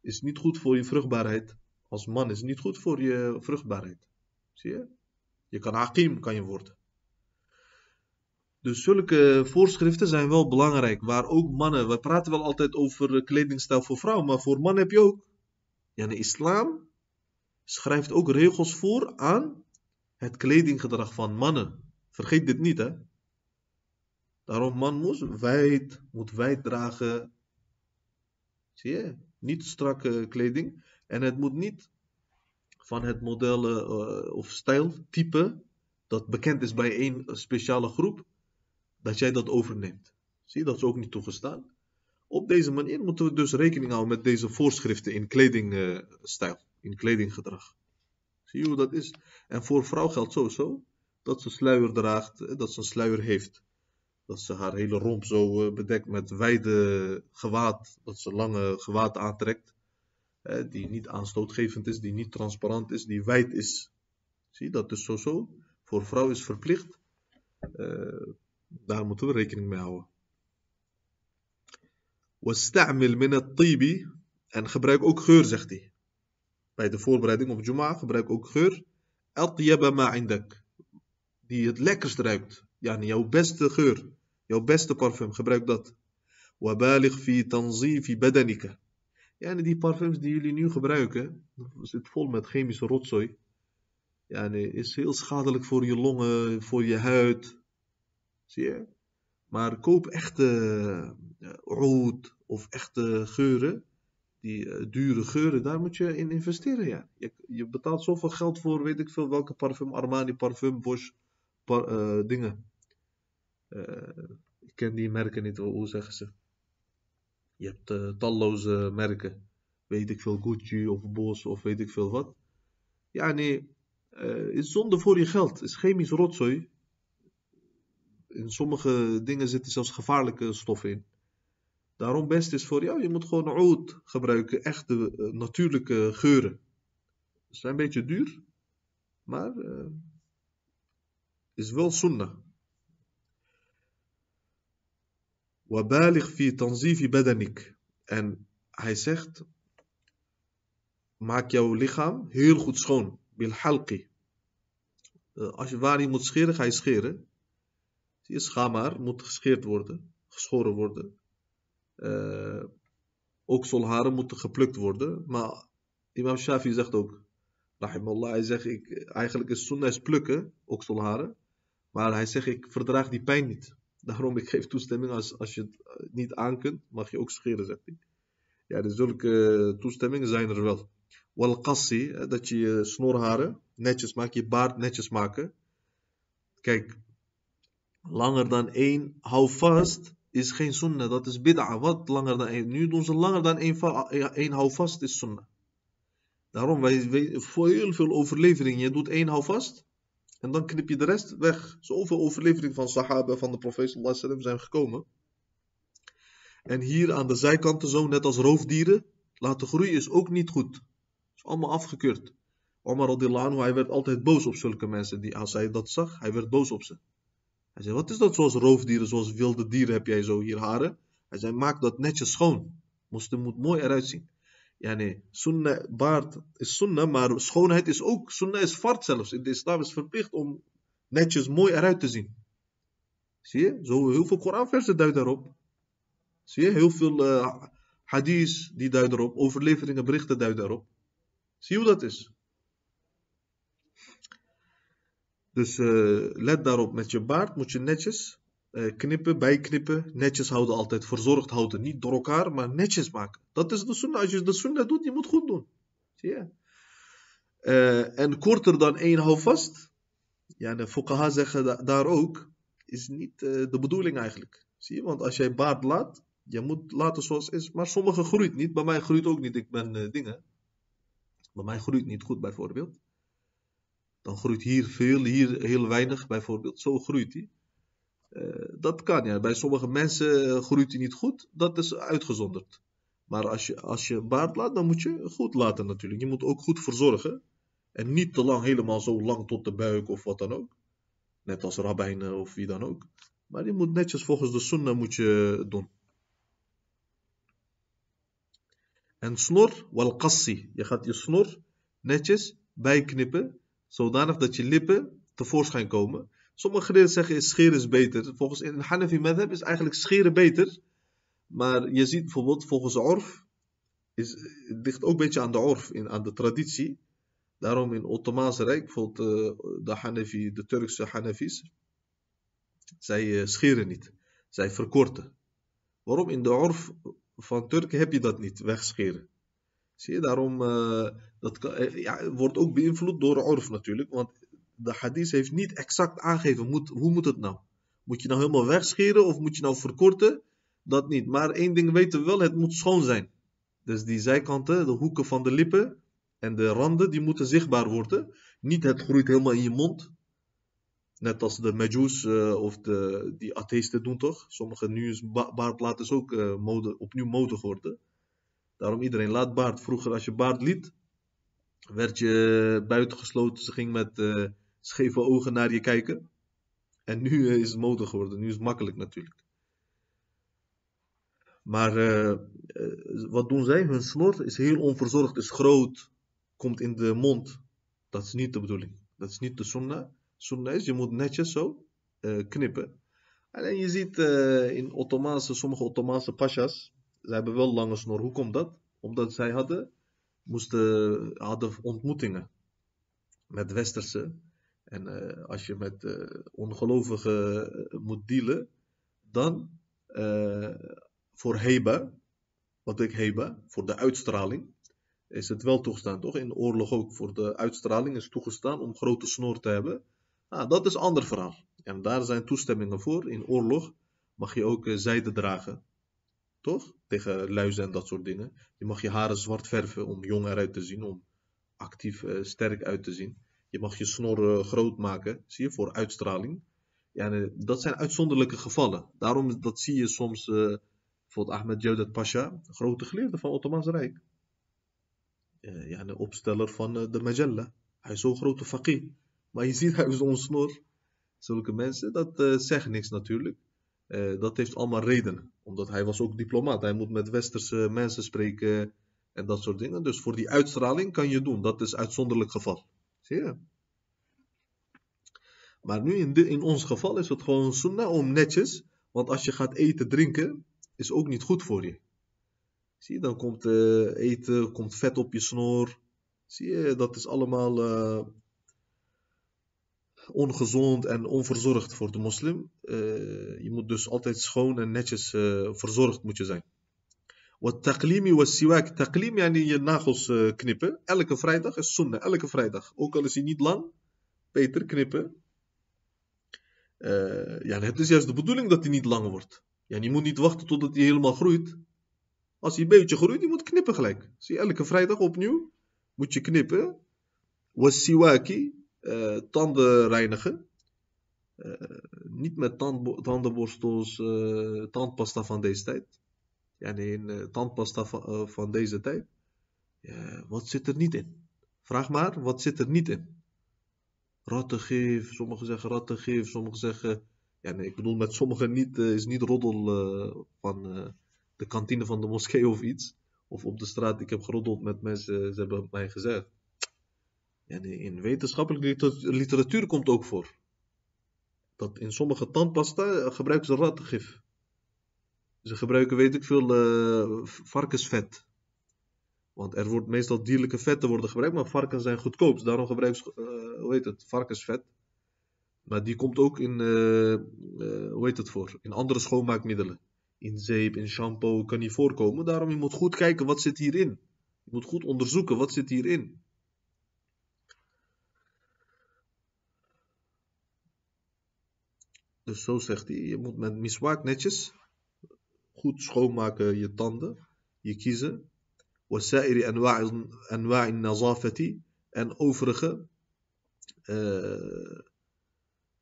Is niet goed voor je vruchtbaarheid. Als man is niet goed voor je vruchtbaarheid. Zie je? Je kan hakim kan je worden. Dus zulke voorschriften zijn wel belangrijk. Waar ook mannen, we praten wel altijd over kledingstijl voor vrouwen, maar voor mannen heb je ook. Ja, de islam schrijft ook regels voor aan het kledinggedrag van mannen. Vergeet dit niet, hè. Daarom man moet wijd, moet wijd dragen. Zie je? Niet strakke kleding. En het moet niet van het model uh, of stijltype dat bekend is bij één speciale groep, dat jij dat overneemt. Zie dat is ook niet toegestaan. Op deze manier moeten we dus rekening houden met deze voorschriften in kledingstijl, in kledinggedrag. Zie je hoe dat is? En voor vrouw geldt sowieso dat ze sluier draagt, eh, dat ze een sluier heeft. Dat ze haar hele romp zo eh, bedekt met wijde gewaad, dat ze lange gewaad aantrekt Die niet aanstootgevend is, die niet transparant is, die wijd is. Zie je, dat is sowieso. Voor vrouw is verplicht. Uh, daar moeten we rekening mee houden. واستعمل من الطيب en gebruik ook geur, zegt hij. Bij de voorbereiding op Juma gebruik ook geur. Atyaba ma indak. Die het lekkerst ruikt. Ja, jouw beste geur. Jouw beste parfum. Gebruik dat. Wabalig fi tanzifi badanika. En die parfums die jullie nu gebruiken, zit vol met chemische rotzooi. Ja, is heel schadelijk voor je longen, voor je huid. Zie je? Maar koop echte uh, oud of echte geuren. Die uh, dure geuren, daar moet je in investeren. Ja. Je, je, betaalt zoveel geld voor, weet ik veel welke parfum, Armani parfum, Bosch, uh, dingen. ik ken die merken niet, hoe zeggen ze? Je hebt talloze merken. Weet ik veel, Gucci of Bosch of weet ik veel wat. Ja, nee, is zonde voor je geld. Is chemisch rotzooi in sommige dingen zitten zelfs gevaarlijke stoffen in. Daarom best is voor jou, je moet gewoon oud gebruiken, echte uh, natuurlijke geuren. Ze zijn een beetje duur, maar uh, is wel sunnah. Wabalig fi tanzifi badanik. En hij zegt, maak jouw lichaam heel goed schoon. Bil halqi. Uh, als je waar je moet scheren, ga je scheren. Zie je, schaamhaar moet gescheerd worden, geschoren worden. Uh, ook solharen moeten geplukt worden. Maar Imam Shafi zegt ook, rahimallah, hij zegt, eigenlijk is sunnah is plukken, ook solharen. Maar hij zegt, ik verdraag die pijn niet. Daarom, ik geef toestemming, als, als je het niet aan kunt, mag je ook scheren, zegt hij. Ja, dus zulke toestemmingen zijn er wel. Wal dat je je snorharen netjes maakt, je baard netjes maken. Kijk, langer dan één houvast is geen sunnah, dat is bid'a. Wat langer dan één? Nu doen ze langer dan één, één houvast is sunnah. Daarom, wij, wij, voor heel veel overleveringen, je doet één houvast en dan knip je de rest weg. Zoveel overleveringen van sahaba, van de profeet sallam zijn gekomen. En hier aan de zijkanten zo, net als roofdieren, laten groeien is ook niet goed. is allemaal afgekeurd. Omar radillahu hij werd altijd boos op zulke mensen. Die, als hij dat zag, hij werd boos op ze. Hij zei, wat is dat zoals roofdieren, zoals wilde dieren heb jij zo hier haren? Hij zei, maak dat netjes schoon. Moest, moet mooi eruit zien. Ja sunnah, baard is sunnah, maar schoonheid is ook, sunnah is fard zelfs. In de islam is verplicht om netjes mooi eruit te zien. Zie je? Zo heel veel Koranversen duiden daarop. Zie je? Heel veel uh, die duiden erop, overleveringen, berichten duiden daarop. Zie hoe dat is? Dus uh, let daarop met je baard, moet je netjes knippen, bijknippen, netjes houden altijd, verzorgd houden. Niet door elkaar, maar netjes maken. Dat is de sunnah. Als je de sunnah doet, je moet goed doen. Zie je? Uh, en korter dan één houvast, ja, de fuqaha zeggen da daar ook, is niet de bedoeling eigenlijk. Zie je? Want als jij baard laat, je moet laten zoals is. Maar sommige groeit niet. Bij mij groeit ook niet. Ik ben dingen. Bij mij groeit niet goed bijvoorbeeld. Dan groeit hier veel, hier heel weinig bijvoorbeeld. Zo groeit hij. Uh, dat kan ja. Bij sommige mensen eh, groeit hij niet goed. Dat is uitgezonderd. Maar als je, als je baard laat, dan moet je goed laten natuurlijk. Je moet ook goed verzorgen. En niet te lang, helemaal zo lang tot de buik of wat dan ook. Net als rabbijnen of wie dan ook. Maar je moet netjes volgens de sunnah moet je doen. En snor, wal. Je gaat je snor netjes bijknippen, zodanig dat je lippen tevoorschijn komen. Sommige geleerden zeggen scheren is beter. Volgens in Hanafi madhab is eigenlijk scheren beter. Maar je ziet bijvoorbeeld volgens Orf, is, het ligt ook een beetje aan de Orf, in, aan de traditie. Daarom in Ottomaanse Rijk, bijvoorbeeld uh, de, Hanafi, de Turkse Hanafis, zij uh, scheren niet. Zij verkorten. Waarom? In de Orf van Turken heb je dat niet, wegscheren. Zie je, daarom uh, dat ja, wordt ook beïnvloed door Orf natuurlijk. Want de hadith heeft niet exact aangegeven hoe moet het nou. Moet je nou helemaal wegscheren of moet je nou verkorten? Dat niet. Maar één ding weten we wel, het moet schoon zijn. Dus die zijkanten, de hoeken van de lippen en de randen, die moeten zichtbaar worden. Niet het groeit helemaal in je mond. Net als de Majus uh, of de, die atheisten doen toch? Sommige nu is baard laten ook uh, mode, opnieuw mode geworden. Daarom iedereen laat baard. Vroeger als je baard liet, werd je buitengesloten. Ze ging met uh, scheve ogen naar je kijken. En nu is het mode geworden. Nu is het makkelijk natuurlijk. Maar uh, wat doen zij? Hun snor is heel onverzorgd, is groot, komt in de mond. Dat is niet de bedoeling. Dat is niet de sunnah. Sunnah is, je moet netjes zo knippen. Alleen je ziet in Ottomaanse, sommige Ottomaanse pashas, zij hebben wel lange snor. Hoe komt dat? Omdat zij hadden, moesten, hadden ontmoetingen met westerse. En als je met ongelovigen moet dealen, dan voor heba, wat ik heba, voor de uitstraling, is het wel toegestaan, toch? In oorlog ook, voor de uitstraling is toegestaan om grote snor te hebben. Ah, dat is een ander verhaal. En daar zijn toestemmingen voor. In oorlog mag je ook uh, zijde dragen. Toch? Tegen luizen en dat soort dingen. Je mag je haren zwart verven om jong eruit te zien, om actief uh, sterk uit te zien. Je mag je snor groot maken, zie je, voor uitstraling. Ja, dat zijn uitzonderlijke gevallen. Daarom dat zie je soms Bijvoorbeeld Ahmed Jawdat Pasha, grote geleerde van het Ottomaanse Rijk. Uh, ja, de opsteller van de Majalla. Hij is zo'n grote faqih. Maar je ziet, hij is onsnor. Zulke mensen, dat zegt niks natuurlijk. dat heeft allemaal redenen. Omdat hij was ook diplomaat. Hij moet met westerse mensen spreken en dat soort dingen. Dus voor die uitstraling kan je doen. Dat is uitzonderlijk geval. Zie je? Maar nu in, in ons geval is het gewoon sunnah om netjes. Want als je gaat eten, drinken, is ook niet goed voor je. Zie je, dan komt uh, eten, komt vet op je snor. Zie je, dat is allemaal uh, ongezond en onverzorgd voor de moslim. Uh, je moet dus altijd schoon en netjes verzorgd moet je zijn. Wat taqlimi was siwak. Taqlim yani je nagels knippen. Elke vrijdag is sunnah. Elke vrijdag. Ook al is hij niet lang. Beter knippen. ja, het is juist de bedoeling dat hij niet lang wordt. Ja, je moet niet wachten totdat hij helemaal groeit. Als hij een beetje groeit, je moet knippen gelijk. Zie elke vrijdag opnieuw moet je knippen. Wasiwaki, uh, tanden reinigen. Niet met tand, tandenborstels, tandpasta van deze tijd. Ja, een tandpasta van, van, deze tijd. Ja, wat zit er niet in? Vraag maar, wat zit er niet in? Rattengif, sommigen zeggen rattengif, sommigen zeggen ja, nee, ik bedoel met sommigen niet, uh, is niet roddel van de kantine van de moskee of iets. Of op de straat, ik heb geroddeld met mensen, ze hebben mij gezegd. Ja, nee, in wetenschappelijke literatuur komt ook voor. Dat in sommige tandpasta gebruiken ze rattengif. Ze gebruiken, weet ik veel, varkensvet. Want er wordt meestal dierlijke vetten worden gebruikt, maar varkens zijn goedkoop. Daarom gebruiken ze, hoe heet het, varkensvet. Maar die komt ook in, uh, uh, hoe heet het voor? In andere schoonmaakmiddelen. In zeep, in shampoo kan die voorkomen. Daarom je moet goed kijken wat zit hierin. Je moet goed onderzoeken wat zit hierin. Dus zo zegt hij, je moet met miswaak netjes goed schoonmaken je tanden, je kiezen. En overige uh,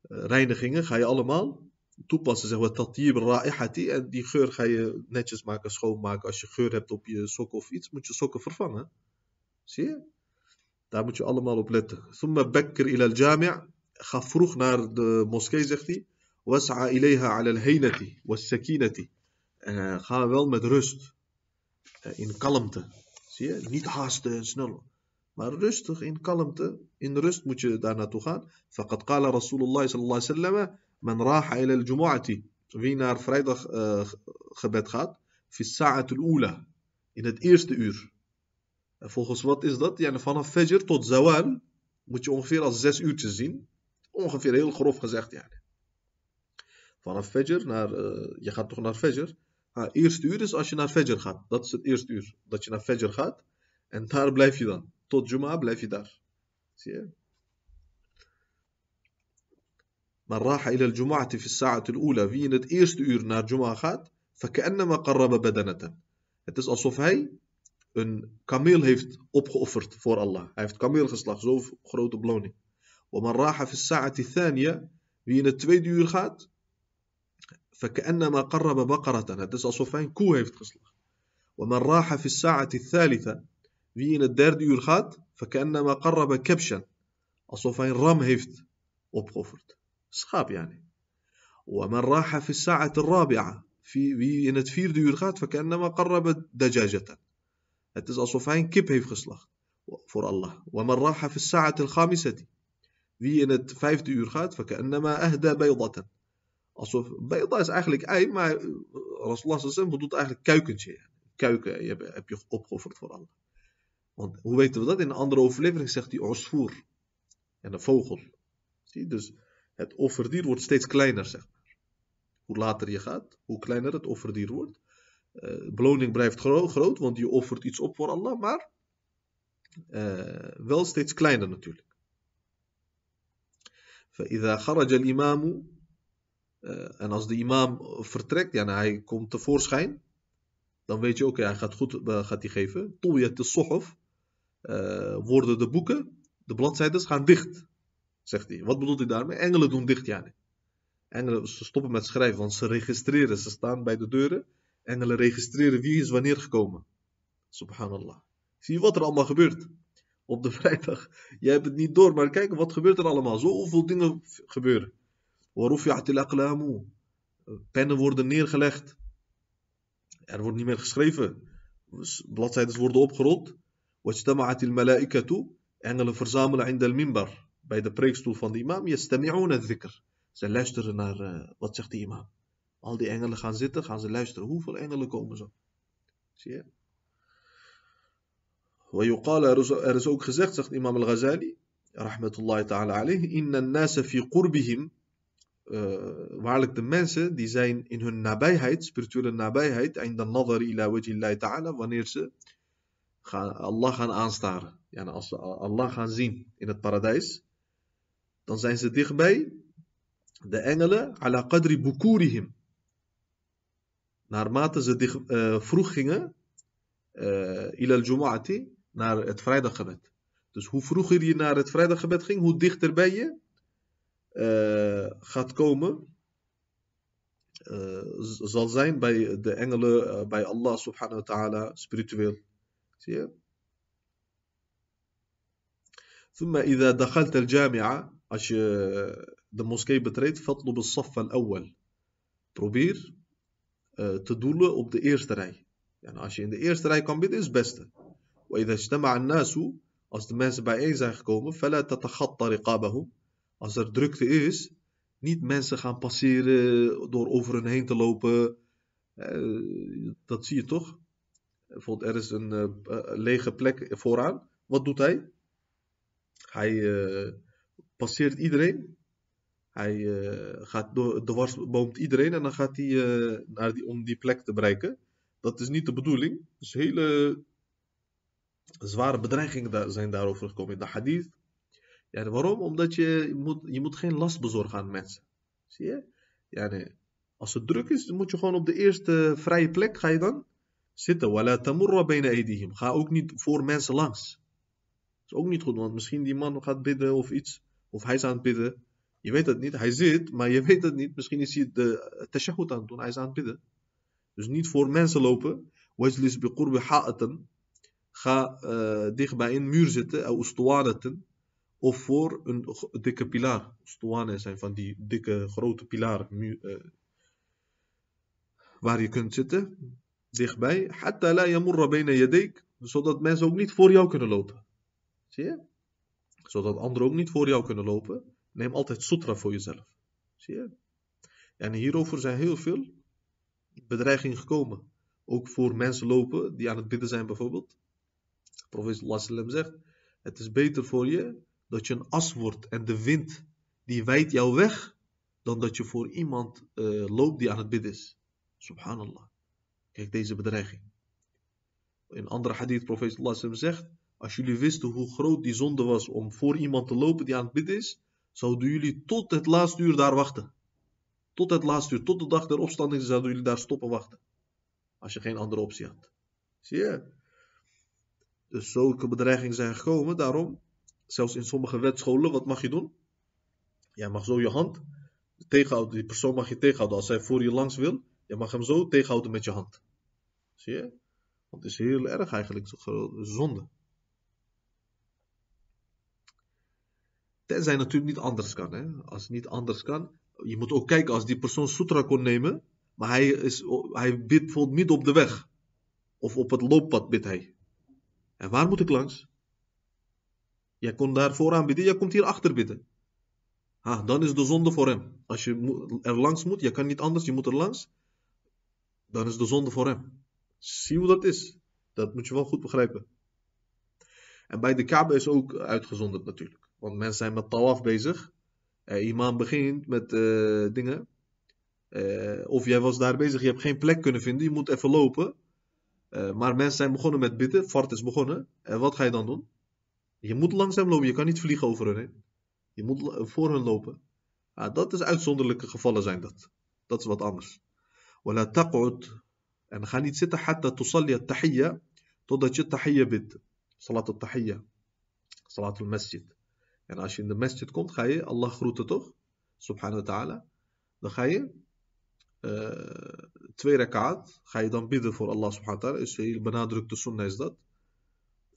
reinigingen ga je allemaal toepassen. Zeg maar tatyib ra'ihati. En die geur ga je netjes maken, schoonmaken. Als je geur hebt op je sokken of iets, moet je sokken vervangen. Zie je? Daar moet je allemaal op letten. Thumma bakkir ila al-jami' Ga vroeg naar de moskee, zegt hij. Was'a ilayha ala al-haynati was-sakinati. Uh, ga wel met rust. Uh, in kalmte. Zie je? Niet haasten en snel. Maar rustig, in kalmte. In rust moet je daar naartoe gaan. Faqad qala Rasulullah sallallahu alayhi wa. Man raha ila al-jumu'ati. Wie naar vrijdag uh, gebed gaat. Fi sa'atul ula In het eerste uur. En volgens wat is dat? Yani vanaf fajr tot zawal. Moet je ongeveer als zes uurtjes zien. Ongeveer heel grof gezegd. Yani. Vanaf fajr naar... je gaat toch naar fajr? het eerste uur is als je naar Fajr gaat dat is het eerste uur dat je naar Fajr gaat en daar blijf je dan tot Juma blijf je daar. Zie je? Maar raha ila al-jum'ati fi sa'at al-ula, wie in het eerste uur naar Juma gaat, فكأنما قرب بدنة. Het is alsof hij een kameel heeft opgeofferd voor Allah. Hij heeft kameel geslacht, zo'n grote beloning. ومن راح في الساعة الثانية, wie in het tweede uur gaat, فكأنما قرب بقرة. هتسا صوفان كو هيفت ومن راح في الساعة الثالثة فين الدرد يلخات فكأنما قرب كبشا. أصوفين رم هيفت. وبخوفرت. سخاب يعني. ومن راح في الساعة الرابعة في فين تفير يلخات فكأنما قرب دجاجة. هتسا صوفين كب هيف خصلخ فور الله. ومن راح في الساعة الخامسة فين فايف يلخات فكأنما أهدى بيضة. Alsof, bayda is eigenlijk ei, maar Rasulullah sallam bedoelt eigenlijk kuikentje. Kuiken heb je opgeofferd voor Allah. Want hoe weten we dat? In een andere overlevering zegt hij osvoer. En een vogel. Zie, dus het offerdier wordt steeds kleiner, zeg maar. Hoe later je gaat, hoe kleiner het offerdier wordt. Uh, beloning blijft groot, groot, want je offert iets op voor Allah, maar uh, wel steeds kleiner natuurlijk. فإذا خرج الإمام uh, en als de imam vertrekt, ja, nou, hij komt tevoorschijn, dan weet je ook, okay, hij gaat goed gaat hij geven. Toyat de sohof, uh, worden de boeken, de bladzijden gaan dicht, zegt hij. Wat bedoelt hij daarmee? Engelen doen dicht, ja. Engelen, ze stoppen met schrijven, want ze registreren, ze staan bij de deuren. Engelen registreren wie is wanneer gekomen. Subhanallah. Zie je wat er allemaal gebeurt op de vrijdag? Jij hebt het niet door, maar kijk, wat gebeurt er allemaal? Zoveel dingen gebeuren. Pennen worden neergelegd. Er wordt niet meer geschreven. Bladzijden worden opgerold. واجتمعت الملائكة engelen verzamelen عند المنبر bij de preekstoel van de imam يستمعون الذكر ze luisteren naar uh, wat zegt de imam al die engelen gaan zitten gaan ze luisteren hoeveel engelen komen zo zie je ويقال er is ook gezegd zegt imam al-Ghazali rahmatullahi ta'ala alayhi inna an-nasa fi qurbihim uh, waarlijk de mensen die zijn in hun nabijheid, spirituele nabijheid, en dan nadar ila wajillahi ta'ala, wanneer ze Allah gaan aanstaren. Ja, nou, als ze Allah gaan zien in het paradijs, dan zijn ze dichtbij de engelen ala qadri bukurihim. Naarmate ze dicht, eh, vroeg gingen, uh, ila al-jumu'ati, naar het vrijdaggebed. Dus hoe vroeger je naar het vrijdaggebed ging, hoe dichter ben je uh, gaat komen, uh, zal zijn bij de engelen, uh, bij Allah subhanahu wa ta'ala, spiritueel. Zie je? ثم إذا دخلت الجامعة als je de moskee betreedt فاطلب الصف الأول probeer uh, te doelen op de eerste rij ja, als je in de eerste rij kan bidden is het beste وإذا اجتمع الناس als de mensen bijeen zijn gekomen فلا تتخطى رقابهم als er drukte is niet mensen gaan passeren door over hen heen te lopen uh, dat zie je toch er is een uh, lege plek vooraan. Wat doet hij? Hij uh, passeert iedereen. Hij uh, gaat door, dwarsboomt iedereen en dan gaat hij naar die, om die plek te bereiken. Dat is niet de bedoeling. Dus hele zware bedreigingen zijn daarover gekomen in de hadith. Ja, waarom? Omdat je, moet, je moet geen last bezorgen aan mensen. Zie je? Nee. Als het druk is, moet je gewoon op de eerste vrije plek, ga je dan zitten. Wala tamurra. Ga ook niet voor mensen langs. Dat is ook niet goed, want misschien die man gaat bidden of iets. Of hij is aan het bidden. Je weet het niet. Hij zit, maar je weet het niet. Misschien is hij de tashahud aan het doen. Hij is aan het bidden. Dus niet voor mensen lopen. Wajlis bi qurbi ha'atan. Ga uh, dicht bij een muur zitten. Ustuwanaten. Of voor een dikke pilaar. Ustuwanen zijn van die dikke grote pilaren. Uh, waar je kunt zitten dichtbij. Hatta la yamurra bayna. Zodat mensen ook niet voor jou kunnen lopen. Zie je? Zodat anderen ook niet voor jou kunnen lopen. Neem altijd sutra voor jezelf. Zie je? En hierover zijn heel veel bedreigingen gekomen. Ook voor mensen lopen die aan het bidden zijn bijvoorbeeld. Profeet sallam zegt, het is beter voor je dat je een as wordt en de wind die wijdt jou weg, dan dat je voor iemand uh, loopt die aan het bidden is. Subhanallah. Kijk deze bedreiging. In andere hadith, profeet sallam zegt, als jullie wisten hoe groot die zonde was om voor iemand te lopen die aan het bidden is, zouden jullie tot het laatste uur daar wachten. Tot het laatste uur, tot de dag der opstanding zouden jullie daar stoppen wachten. Als je geen andere optie had. Zie je? Dus zulke bedreigingen zijn gekomen. Daarom, zelfs in sommige wetscholen, wat mag je doen? Jij mag zo je hand tegenhouden. Die persoon mag je tegenhouden. Als hij voor je langs wil, je mag hem zo tegenhouden met je hand. Zie je? Want het is heel erg eigenlijk, zonde. Tenzij natuurlijk niet anders kan. Hè? Als het niet anders kan, je moet ook kijken als die persoon sutra kon nemen, maar hij, is, hij bidt bijvoorbeeld midden op de weg. Of op het looppad bidt hij. En waar moet ik langs? Jij kon daar vooraan bidden, jij komt hier achter bidden. Ha, dan is de zonde voor hem. Als je er langs moet, je kan niet anders, je moet er langs. Dan is de zonde voor hem. Zie hoe dat is. Dat moet je wel goed begrijpen. En bij de Kaaba is ook uitgezonderd natuurlijk. Want mensen zijn met tawaf bezig. Imam begint met uh, dingen. Uh, of jij was daar bezig, je hebt geen plek kunnen vinden, je moet even lopen. maar mensen zijn begonnen met bidden, fart is begonnen. En wat ga je dan doen? Je moet langzaam lopen, je kan niet vliegen over hun heen. Je moet voor hen lopen. Ah, dat is uitzonderlijke gevallen zijn dat. Dat is wat anders. Wala taq'ud. En ga niet zitten hatta tusalli at-tahiyya. Totdat je tahiyya bidt. Salat at-tahiyya. Salat al-masjid. En als je in de masjid komt, ga je Allah groeten toch? Subhanahu wa ta'ala. Dan ga je uh, twee rakaat, ga je dan bidden voor Allah subhanahu wa ta'ala. Is heel benadrukte sunnah is dat.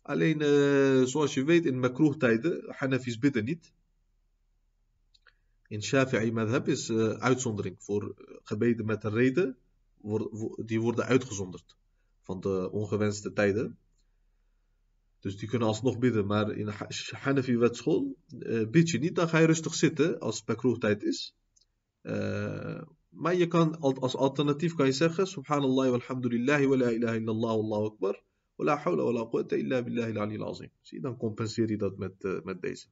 Alleen, uh, zoals je weet, in makroeh tijden, Hanafis bidden niet. In Shafi'i madhab is uh, uitzondering voor gebeden met reden, die worden uitgezonderd van de ongewenste tijden. Dus die kunnen alsnog bidden. Maar in Hanafi wetschool uh, bid je niet. Dan ga je rustig zitten als het tijd is. Maar je kan als alternatief kan je zeggen. Subhanallah walhamdulillah wa la ilaha illallah wallahu akbar. ولا حول ولا قوة إلا بالله العلي العظيم. سيدا كومبنسيري dat met, met deze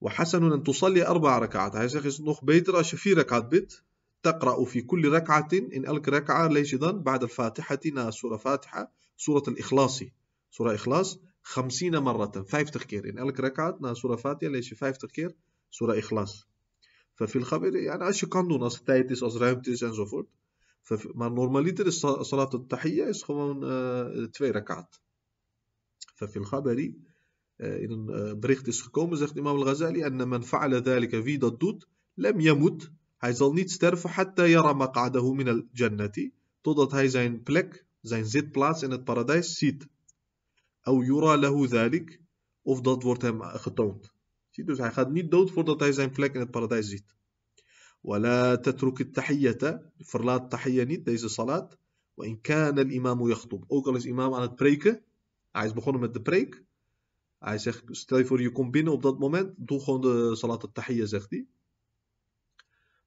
وحسن أن تصلي أربع ركعات. هاي zegt نخ بيت رأش في ركعات بيت. تقرأ في كل ركعة. إن ألك ركعة ليش dan بعد الفاتحة نا سورة فاتحة. سورة الإخلاص. سورة إخلاص خمسين مرة. 50 كير إن ألك ركعة نا سورة فاتحة ليش 50 كير سورة إخلاص. ففي الخبر يعني أشي je دون doen als tijd is فمان نورماليتر صلاة التحية يسخون آه، تفي ركعت ففي الخبر آه، إن آه، بريخت يسخكم زخت إمام الغزالي أن من فعل ذلك في ضدوت لم يمت. هاي نيت سترف حتى يرى مقعده من الجنة. تضط هاي زين بلك زين زيت بلاس إن البارادايس سيت. أو يرى له ذلك أفضل ضد ورتهم ختونت سيدوز هاي خد نيت دوت فضط هاي زين بلك إن البارادايس زيت. ولا تترك التحية verlaat tahiyya niet, deze salat. وإن كان الإمام يخطب ook al is imam aan het preken hij is begonnen met de preek hij zegt stel je voor je komt binnen op dat moment doe gewoon de salat al-tahiyya zegt hij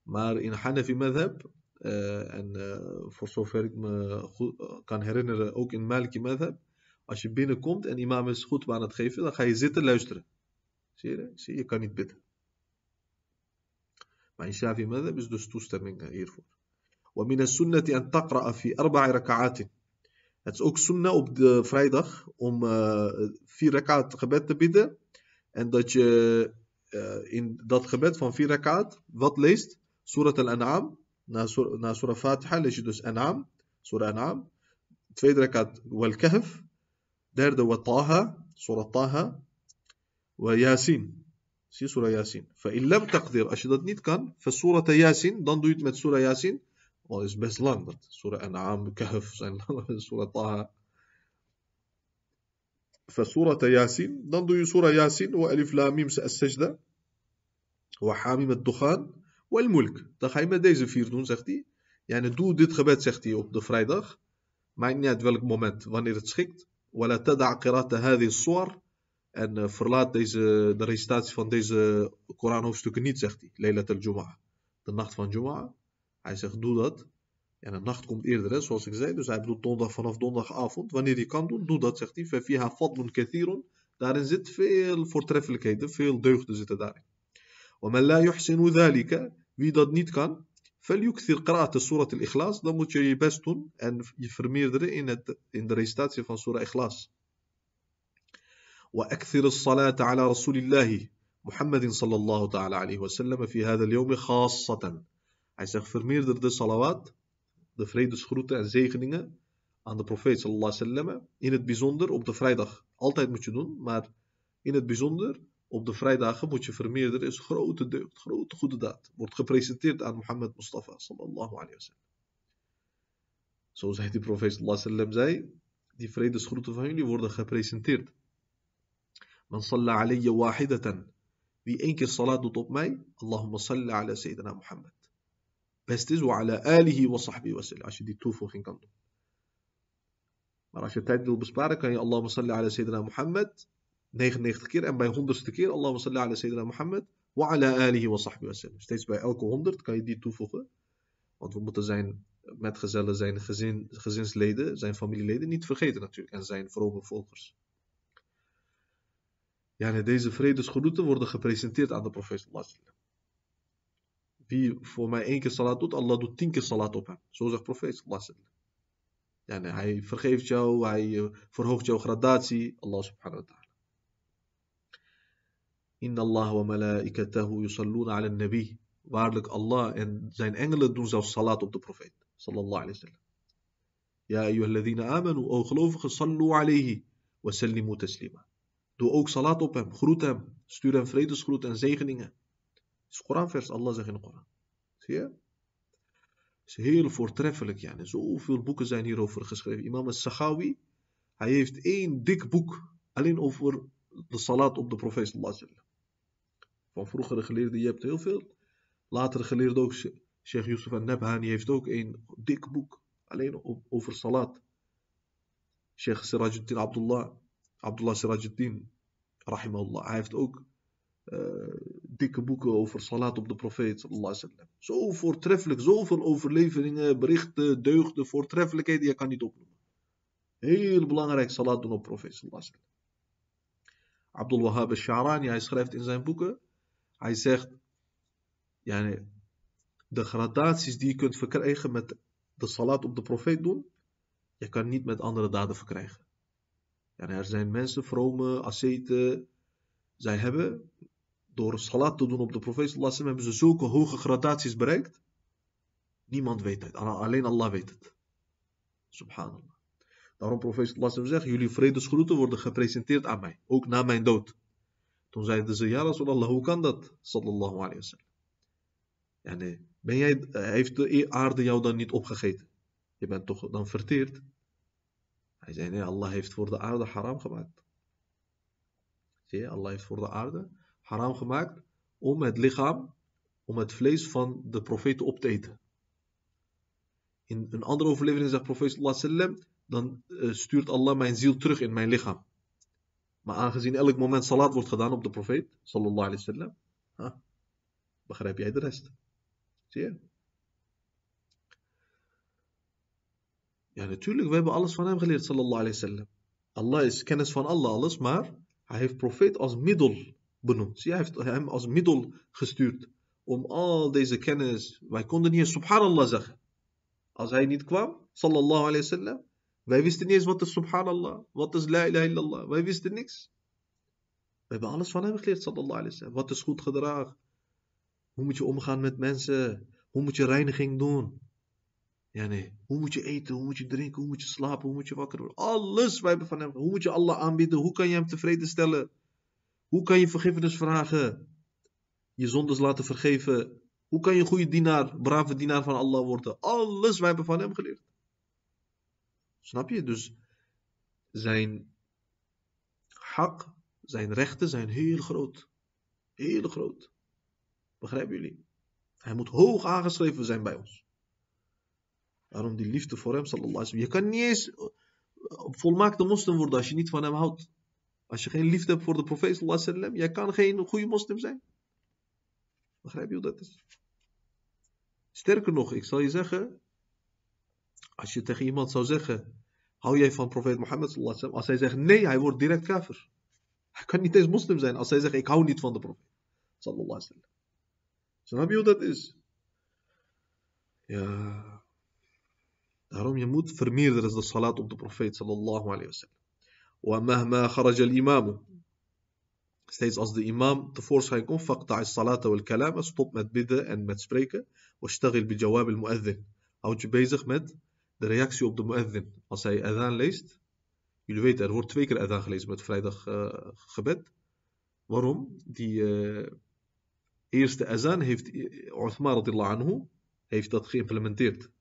maar in Hanafi madhab uh, en uh, voor zover ik me goed, uh, kan herinneren, ook in Maliki Madhab. Als je binnenkomt en imam is goed aan het geven, dan ga je zitten luisteren. Zie je? Zie je, je kan niet bidden. من شافي ماذا بزدستوست من إيرفون. ومن السنة أن تقرأ في أربع ركعات. هاتس أوك سنة وبد فرايدخ وم آه، في ركعة خبات بدا أن دات آه، آه، إن دات خبات فان في ركعة ذات ليست سورة الأنعام نا سورة فاتحة ليش دوس أنعام سورة أنعام. تفيد ركعة والكهف دارد وطاها سورة طاها وياسين. سي سورة ياسين. فإن لم تقدر أشدد نيت كان فسورة ياسين دندو يتمت سورة ياسين. وإس بس لندت سورة أنعام كهف سورة طه. فسورة ياسين دون دويت سورة ياسين وألف لاميم السجدة وحاميم الدخان والملك. تخيم دايز فيردون سختي. يعني دو ديت خبات سختي أوب دو فرايدخ ما إني أدفلك مومنت. وانير تسخيكت ولا تدع قراءة هذه الصور. en uh, verlaat deze, de recitatie van deze Koran-hoofdstukken niet, zegt hij. Laylat al-Jum'ah. De nacht van Jum'ah. Hij zegt, doe dat. En de nacht komt eerder, hè, zoals ik zei. Dus hij bedoelt donderdag vanaf donderdagavond. Wanneer je kan doen, doe dat, zegt hij. فَفِيهَا فَضْلٌ كَثِيرٌ Daarin zit veel voortreffelijkheden, veel deugden zitten daarin. وَمَنْ لَا يُحْسِنُ ذَلِكَ Wie dat niet kan, فَلْيُكْثِرْ قِرَاءَةَ سُورَةِ الْإِخْلَاص Dan moet je je best doen en je vermeerderen in, het, in de recitatie van Surah Ikhlas. وأكثر الصلاة على رسول الله محمد صلى الله تعالى عليه وسلم في هذا اليوم خاصة Hij zegt vermeerder de salawat, de vredesgroeten en zegeningen aan de profeet sallallahu alaihi wasallam. In het bijzonder op de vrijdag. Altijd moet je doen, maar in het bijzonder op de vrijdagen moet je vermeerderen. Is grote deugd, grote goede daad. Wordt gepresenteerd aan Mohammed Mustafa sallallahu alaihi wasallam. Zo zei de profeet sallallahu alaihi wasallam zei, die vredesgroeten van jullie worden gepresenteerd. Man salla alayya wahidatan. Wie één keer salat doet op mij, Allahumma salli ala Sayyidina Muhammad. Best is wa ala alihi wa sahbihi wa. Als je die toevoeging kan doen. Maar als je tijd wil besparen, kan je Allahumma salli ala Sayyidina Muhammad 99 keer. En bij 100ste keer Allahumma salli ala Sayyidina Muhammad wa ala alihi wa sahbihi wa sallam. Steeds bij elke 100 kan je die toevoegen. Want we moeten zijn metgezellen, zijn gezin, gezinsleden, zijn familieleden niet vergeten natuurlijk. En zijn vrome volgers. Ja, deze vredesgroeten worden gepresenteerd aan de profeet. Wie voor mij één keer salat doet, Allah doet tien keer salat op hem. Zo zegt profeet. Nee, hij vergeeft jou, hij eh, verhoogt jouw gradatie. Allah subhanahu wa ta'ala. Inna Allah wa malaikatahu yusalluna ala nabi. Waarlijk Allah en zijn engelen doen zelfs salat op de profeet. Sallallahu alayhi wa sallam. Ja, ayyuhalladhina amanu, o gelovigen, sallu alayhi wa sallimu taslima. Doe ook salat op hem, groet hem, stuur hem vredesgroet en zegeningen. Het is Koranvers, Allah zegt in de Koran. Zie je? Het is heel voortreffelijk, zoveel boeken zijn hierover geschreven. Imam al-Sakhawi, hij heeft één dik boek alleen over de salat op de profeet sallallahu Van vroegere geleerden, je hebt heel veel. Latere geleerden ook, Sheikh Yusuf al-Nabhani heeft ook één dik boek alleen over salat. Sheikh Sirajuddin Abdullah Abdullah Sirajuddin, rahimahullah, hij heeft ook uh, dikke boeken over salat op de profeet, sallallahu Zo voortreffelijk, zoveel overleveringen, berichten, deugden, voortreffelijkheden, je kan niet opnoemen. Heel belangrijk salat doen op profeet, sallallahu Abdul Wahhab al-Sha'rani, hij schrijft in zijn boeken, hij zegt, ja, de gradaties die je kunt verkrijgen met de salat op de profeet doen, je kan niet met andere daden verkrijgen. En er zijn mensen, vrome asceten, zij hebben door salat te doen op de profeet sallallahu hebben ze zulke hoge gradaties bereikt. Niemand weet het, alleen Allah weet het. Subhanallah. Daarom profeet sallallahu zegt, jullie vredesgroeten worden gepresenteerd aan mij, ook na mijn dood. Toen zeiden ze, ja Rasulallah, hoe kan dat? Sallallahu alayhi wa ben jij, heeft de aarde jou dan niet opgegeten? Je bent toch dan verteerd? Hij zei, nee, Allah heeft voor de aarde haram gemaakt. Zie je, Allah heeft voor de aarde haram gemaakt om het lichaam, om het vlees van de profeten op te eten. In een andere overlevering zegt profeet sallam, dan eh, stuurt Allah mijn ziel terug in mijn lichaam. Maar aangezien elk moment salat wordt gedaan op de profeet, sallallahu alaihi wasallam, begrijp jij de rest. Zie je? Ja, natuurlijk, we hebben alles van hem geleerd, sallallahu alayhi wasallam. Allah is kennis van Allah, alles, maar hij heeft profeet als middel benoemd. hij heeft hem als middel gestuurd om al deze kennis. Wij konden niet subhanallah zeggen. Als hij niet kwam, sallallahu alayhi wasallam, wij wisten niet eens wat is subhanallah, wat is la ilaha illallah. Wij wisten niks. We hebben alles van hem geleerd, sallallahu alayhi wasallam. Wat is goed gedrag? Hoe moet je omgaan met mensen? Hoe moet je reiniging doen? Ja, nee. Hoe moet je eten? Hoe moet je drinken? Hoe moet je slapen? Hoe moet je wakker worden? Alles wij hebben van hem. Hoe moet je Allah aanbieden? Hoe kan je hem tevreden stellen? Hoe kan je vergiffenis vragen? Je zondes laten vergeven? Hoe kan je een goede dienaar, brave dienaar van Allah worden? Alles wij hebben van hem geleerd. Snap je? Dus zijn hak, zijn rechten zijn heel groot. Heel groot. Begrijpen jullie? Hij moet hoog aangeschreven zijn bij ons. Daarom die liefde voor hem, sallallahu alaihi Je kan niet eens volmaakte moslim worden als je niet van hem houdt. Als je geen liefde hebt voor de profeet sallallahu alaihi jij kan geen goede moslim zijn. Begrijp je hoe dat is? Sterker nog, ik zal je zeggen, als je tegen iemand zou zeggen, hou jij van profeet Mohammed sallallahu alaihi? Als hij zegt nee, hij wordt direct kafir. Hij kan niet eens moslim zijn als hij zegt ik hou niet van de profeet sallallahu alaihi wasallam. Snap je hoe dat is? Ja. Daarom je moet vermeerderen de salat op de profeet sallallahu alayhi wa sallam. Wa mahma al imam. Steeds als de imam tevoorschijn komt, faqta is salata wal. Stop met bidden en met spreken. Wa shtagil bi jawab al mu'adhin. Houd je bezig met de reactie op de mu'adhin. Als hij adhan leest. Jullie weten, er wordt twee keer adhan gelezen met vrijdag eh, gebed. Waarom? Die eh, eerste adhan heeft eh, Uthman anhu heeft dat geïmplementeerd.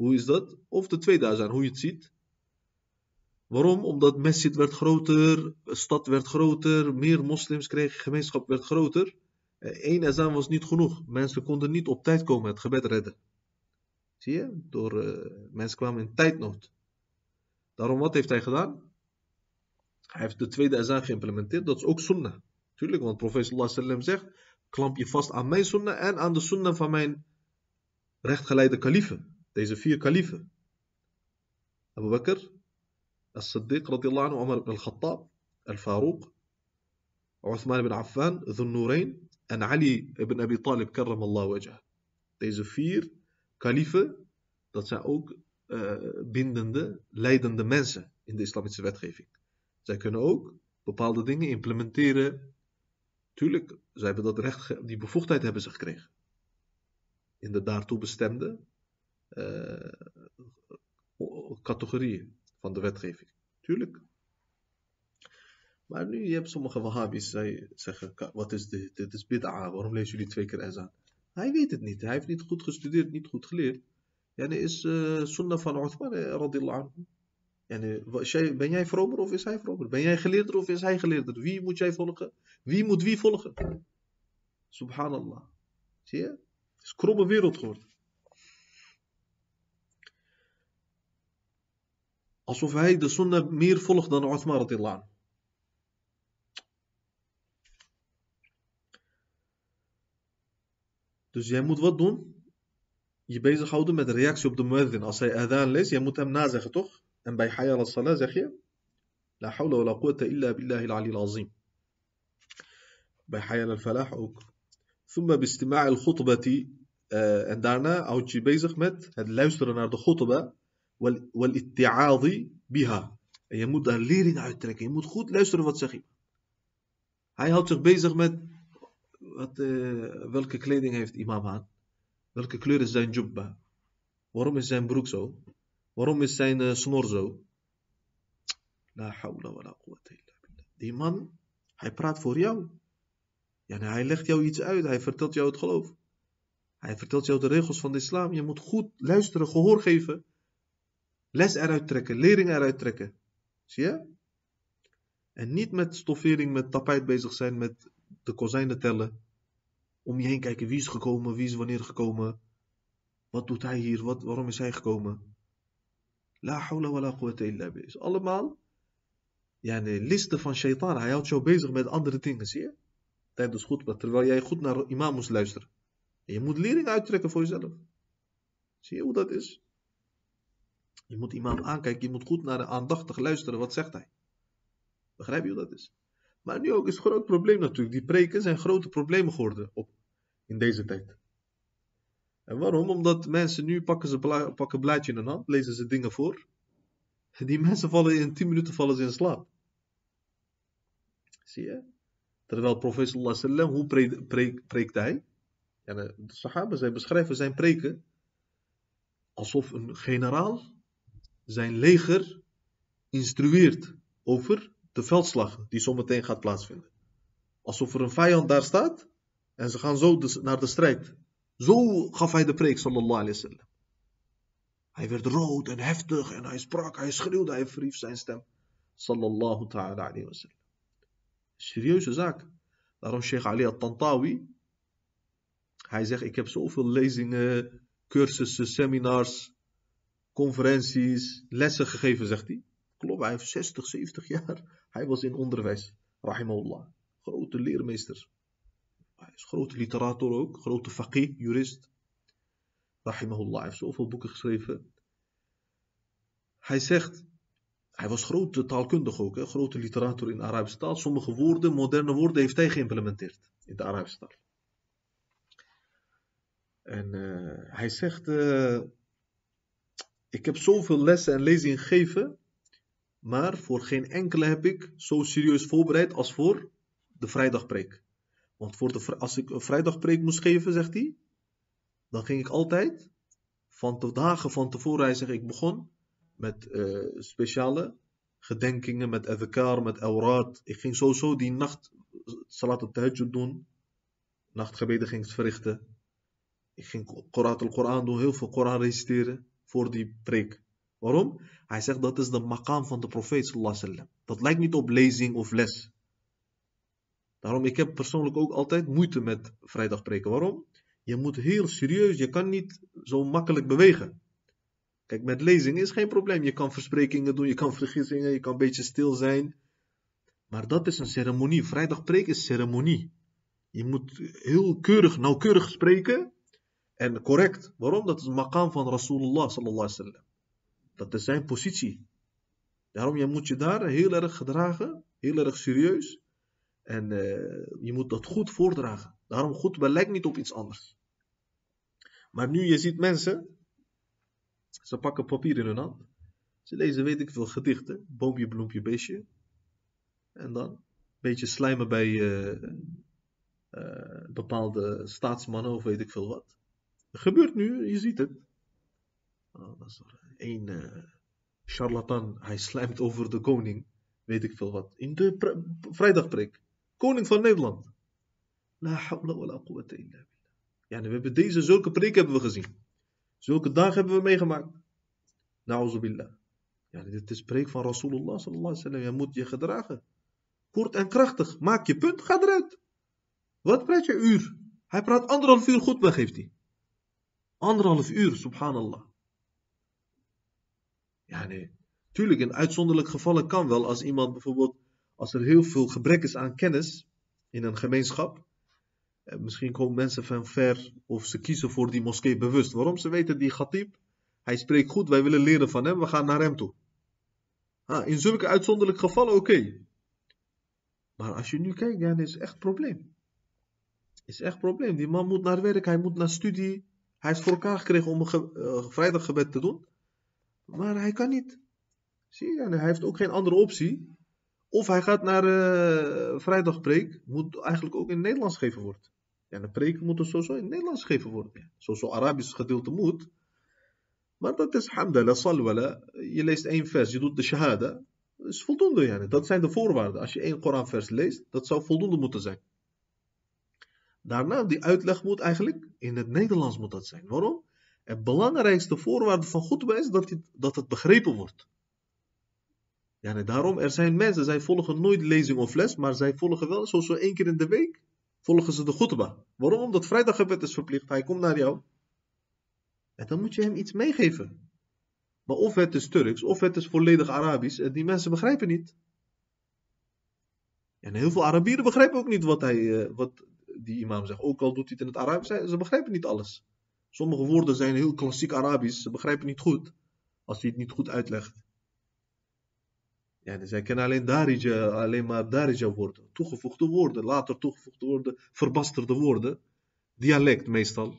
Hoe is dat? Of de tweede azan, hoe je het ziet. Waarom? Omdat masjid werd groter, stad werd groter, meer moslims kregen, gemeenschap werd groter. Eén azan was niet genoeg. Mensen konden niet op tijd komen het gebed redden. Zie je? Door, uh, mensen kwamen in tijdnood. Daarom wat heeft hij gedaan? Hij heeft de tweede azan geïmplementeerd. Dat is ook sunnah. Tuurlijk, want profeet sallallahu zegt, klamp je vast aan mijn sunnah en aan de sunnah van mijn rechtgeleide kaliefen. Deze vier kaliefen. Abu Bakr, As-Siddiq radiallahu anhu, Umar ibn al-Khattab, Al-Faruq, Uthman ibn Affan, Dhun Nurayn en Ali ibn Abi Talib, karramallahu wajah. Deze vier kaliefen, dat zijn ook uh, bindende, leidende mensen in de islamitische wetgeving. Zij kunnen ook bepaalde dingen implementeren. Tuurlijk, zij hebben dat recht, die bevoegdheid hebben ze gekregen. In de daartoe bestemde categorieën van de wetgeving. Tuurlijk. Maar nu, je hebt sommige wahhabis, zij zeggen, wat is dit? Dit is bid'a, waarom lezen jullie twee keer azan? Hij weet het niet, hij heeft niet goed gestudeerd, niet goed geleerd. Yani is uh, sunnah van Uthman radillahu anhu. Ben jij vromer of is hij vromer? Ben jij geleerder of is hij geleerder? Wie moet jij volgen? Wie moet wie volgen? Subhanallah. Zie je? Het is kromme wereld geworden. Alsof hij de sunnah meer volgt dan Uthman radillahu anhu. Dus jij moet wat doen? Je bezighouden met de reactie op de muezzin. Als hij adhan leest, jij moet hem nazeggen, toch? En bij hayal al-salah zeg je... La hawla wa la quwwata illa billahi al-ali al-azim. Bij hayal al-falah ook. باستماع الخطبة uh, en daarna houd je bezig met het luisteren naar de khutbah biha. En je moet daar lering uittrekken. Je moet goed luisteren wat zeg je. Hij houdt zich bezig met wat, uh, welke kleding heeft imam aan? Welke kleur is zijn jubba? Waarom is zijn broek zo? Waarom is zijn uh, snor zo? La hawla wa la illa billah. Die man, hij praat voor jou. Ja, hij legt jou iets uit. Hij vertelt jou het geloof. Hij vertelt jou de regels van de islam. Je moet goed luisteren, gehoor geven. Les eruit trekken, lering eruit trekken. Zie je? En niet met stoffering, met tapijt bezig zijn, met de kozijnen tellen. Om je heen kijken wie is gekomen, wie is wanneer gekomen. Wat doet hij hier, wat, waarom is hij gekomen. La hawla wa la quwwata illa billah. Allemaal ja, de listen van shaitan. Hij houdt jou bezig met andere dingen, zie je? Tijdens goed, terwijl jij goed naar imam moest luisteren. En je moet lering uittrekken voor jezelf. Zie je hoe dat is? Je moet imam aankijken, je moet goed naar de aandachtig luisteren. Wat zegt hij? Begrijp je hoe dat is? Maar nu ook is het groot probleem natuurlijk. Die preken zijn grote problemen geworden op, in deze tijd. En waarom? Omdat mensen nu pakken ze pakken blaadje in hun hand, lezen ze dingen voor. En die mensen vallen in 10 minuten vallen ze in slaap. Zie je? Terwijl profeet sallallahu hoe pre, hij? Ja, de sahaba, zij beschrijven zijn preken alsof een generaal zijn leger instrueert over de veldslag die zometeen gaat plaatsvinden. Alsof er een vijand daar staat en ze gaan zo naar de strijd. Zo gaf hij de preek, sallallahu alayhi wasallam. Hij werd rood en heftig en hij sprak, hij schreeuwde, hij verhief zijn stem. Sallallahu ta'ala alayhi wasallam. Serieuze zaak. Daarom Sheikh Ali al-Tantawi, hij zegt, ik heb zoveel lezingen, cursussen, seminars, conferenties, lessen gegeven, zegt hij. Klopt, hij heeft 60, 70 jaar. Hij was in onderwijs. Rahimahullah. Grote leermeester. Hij is grote literator ook. Grote faqih, jurist. Rahimahullah. Hij heeft zoveel boeken geschreven. Hij zegt, hij was grote taalkundig ook, hè? grote literator in de Arabische taal. Sommige woorden, moderne woorden, heeft hij geïmplementeerd in de Arabische taal. En uh, hij zegt, uh, ik heb zoveel lessen en lezingen gegeven, maar voor geen enkele heb ik zo serieus voorbereid als voor de vrijdagpreek. Want voor de, als ik een vrijdagpreek moest geven, zegt hij, dan ging ik altijd van de dagen van tevoren, hij zegt, ik begon met uh, speciale gedenkingen, met adhkar, met awraad. Ik ging sowieso die nacht salat al-tahajjud doen. Nachtgebeden ging ik verrichten. Ik ging Qur'an al-Quran doen, heel veel Koran reciteren voor die preek. Waarom? Hij zegt dat is de maqam van de profeet sallallahu. Dat lijkt niet op lezing of les. Daarom, ik heb persoonlijk ook altijd moeite met vrijdagpreken. Waarom? Je moet heel serieus, je kan niet zo makkelijk bewegen. Kijk, met lezing is geen probleem. Je kan versprekingen doen, je kan vergissingen, je kan een beetje stil zijn. Maar dat is een ceremonie. Vrijdag preken is ceremonie. Je moet heel keurig, nauwkeurig spreken. En correct. Waarom? Dat is een maqam van Rasulullah sallallahu. Dat is zijn positie. Daarom je moet je daar heel erg gedragen. Heel erg serieus. En uh, je moet dat goed voordragen. Daarom goed lijkt niet op iets anders. Maar nu je ziet mensen ze pakken papier in hun hand. Ze lezen weet ik veel gedichten. Boompje, bloempje, beestje. En dan een beetje slijmen bij uh, uh, bepaalde staatsmannen of weet ik veel wat. Gebeurt nu, je ziet het. Oh, dat uh, charlatan. Hij slijmt over de koning. Weet ik veel wat. In de vrijdagpreek. Koning van Nederland. La hawla wa la quwwata illa billah. Ja, we hebben deze zulke preek hebben we gezien. Zulke dagen hebben we meegemaakt. Na'uzubillah. Ja, dit is preek van Rasulullah sallallahu alaihi wasallam. Je moet je gedragen. Kort en krachtig. Maak je punt, ga eruit. Wat praat je uur? Hij praat anderhalf uur goed, weg heeft hij. Anderhalf uur, subhanallah. Ja, nee. Tuurlijk, in uitzonderlijke gevallen kan wel. Als iemand bijvoorbeeld, als er heel veel gebrek is aan kennis in een gemeenschap. Eh, misschien komen mensen van ver of ze kiezen voor die moskee bewust. Waarom? Ze weten die Ghatib, hij spreekt goed, wij willen leren van hem, we gaan naar hem toe. In zulke uitzonderlijke gevallen oké. Maar als je nu kijkt, ja, is echt een probleem. Is echt een probleem. Die man moet naar werk, hij moet naar studie. Hij heeft voor elkaar gekregen om een ge uh, vrijdaggebed te doen. Maar hij kan niet. Zie je, hij heeft ook geen andere optie. Of hij gaat naar uh, vrijdagpreek, moet eigenlijk ook in het Nederlands gegeven worden. Ja, de preek moet sowieso in het Nederlands gegeven worden. Sowieso Arabisch gedeelte moet. Maar dat is hamdallah, salwala. Je leest één vers, je doet de shahada. Dat is voldoende. Yani. Dat zijn de voorwaarden. Als je één Koranvers leest, dat zou voldoende moeten zijn. Daarna, die uitleg moet eigenlijk in het Nederlands moet dat zijn. Waarom? Het belangrijkste voorwaarde van goed is dat, dat het begrepen wordt. Ja, daarom, er zijn mensen, zij volgen nooit lezing of les, maar zij volgen wel, zoals zo één keer in de week, volgen ze de khutbah. Waarom? Omdat vrijdaggebed is verplicht. Hij komt naar jou. En dan moet je hem iets meegeven. Maar of het is Turks, of het is volledig Arabisch. En die mensen begrijpen niet. En heel veel Arabieren begrijpen ook niet wat, hij, eh, wat die imam zegt. Ook al doet hij het in het Arabisch, ze begrijpen niet alles. Sommige woorden zijn heel klassiek Arabisch. Ze begrijpen niet goed. Als hij het niet goed uitlegt. Ja, dus zij kennen alleen darija, alleen maar darija woorden. Toegevoegde woorden, later toegevoegde woorden, verbasterde woorden. Dialect meestal.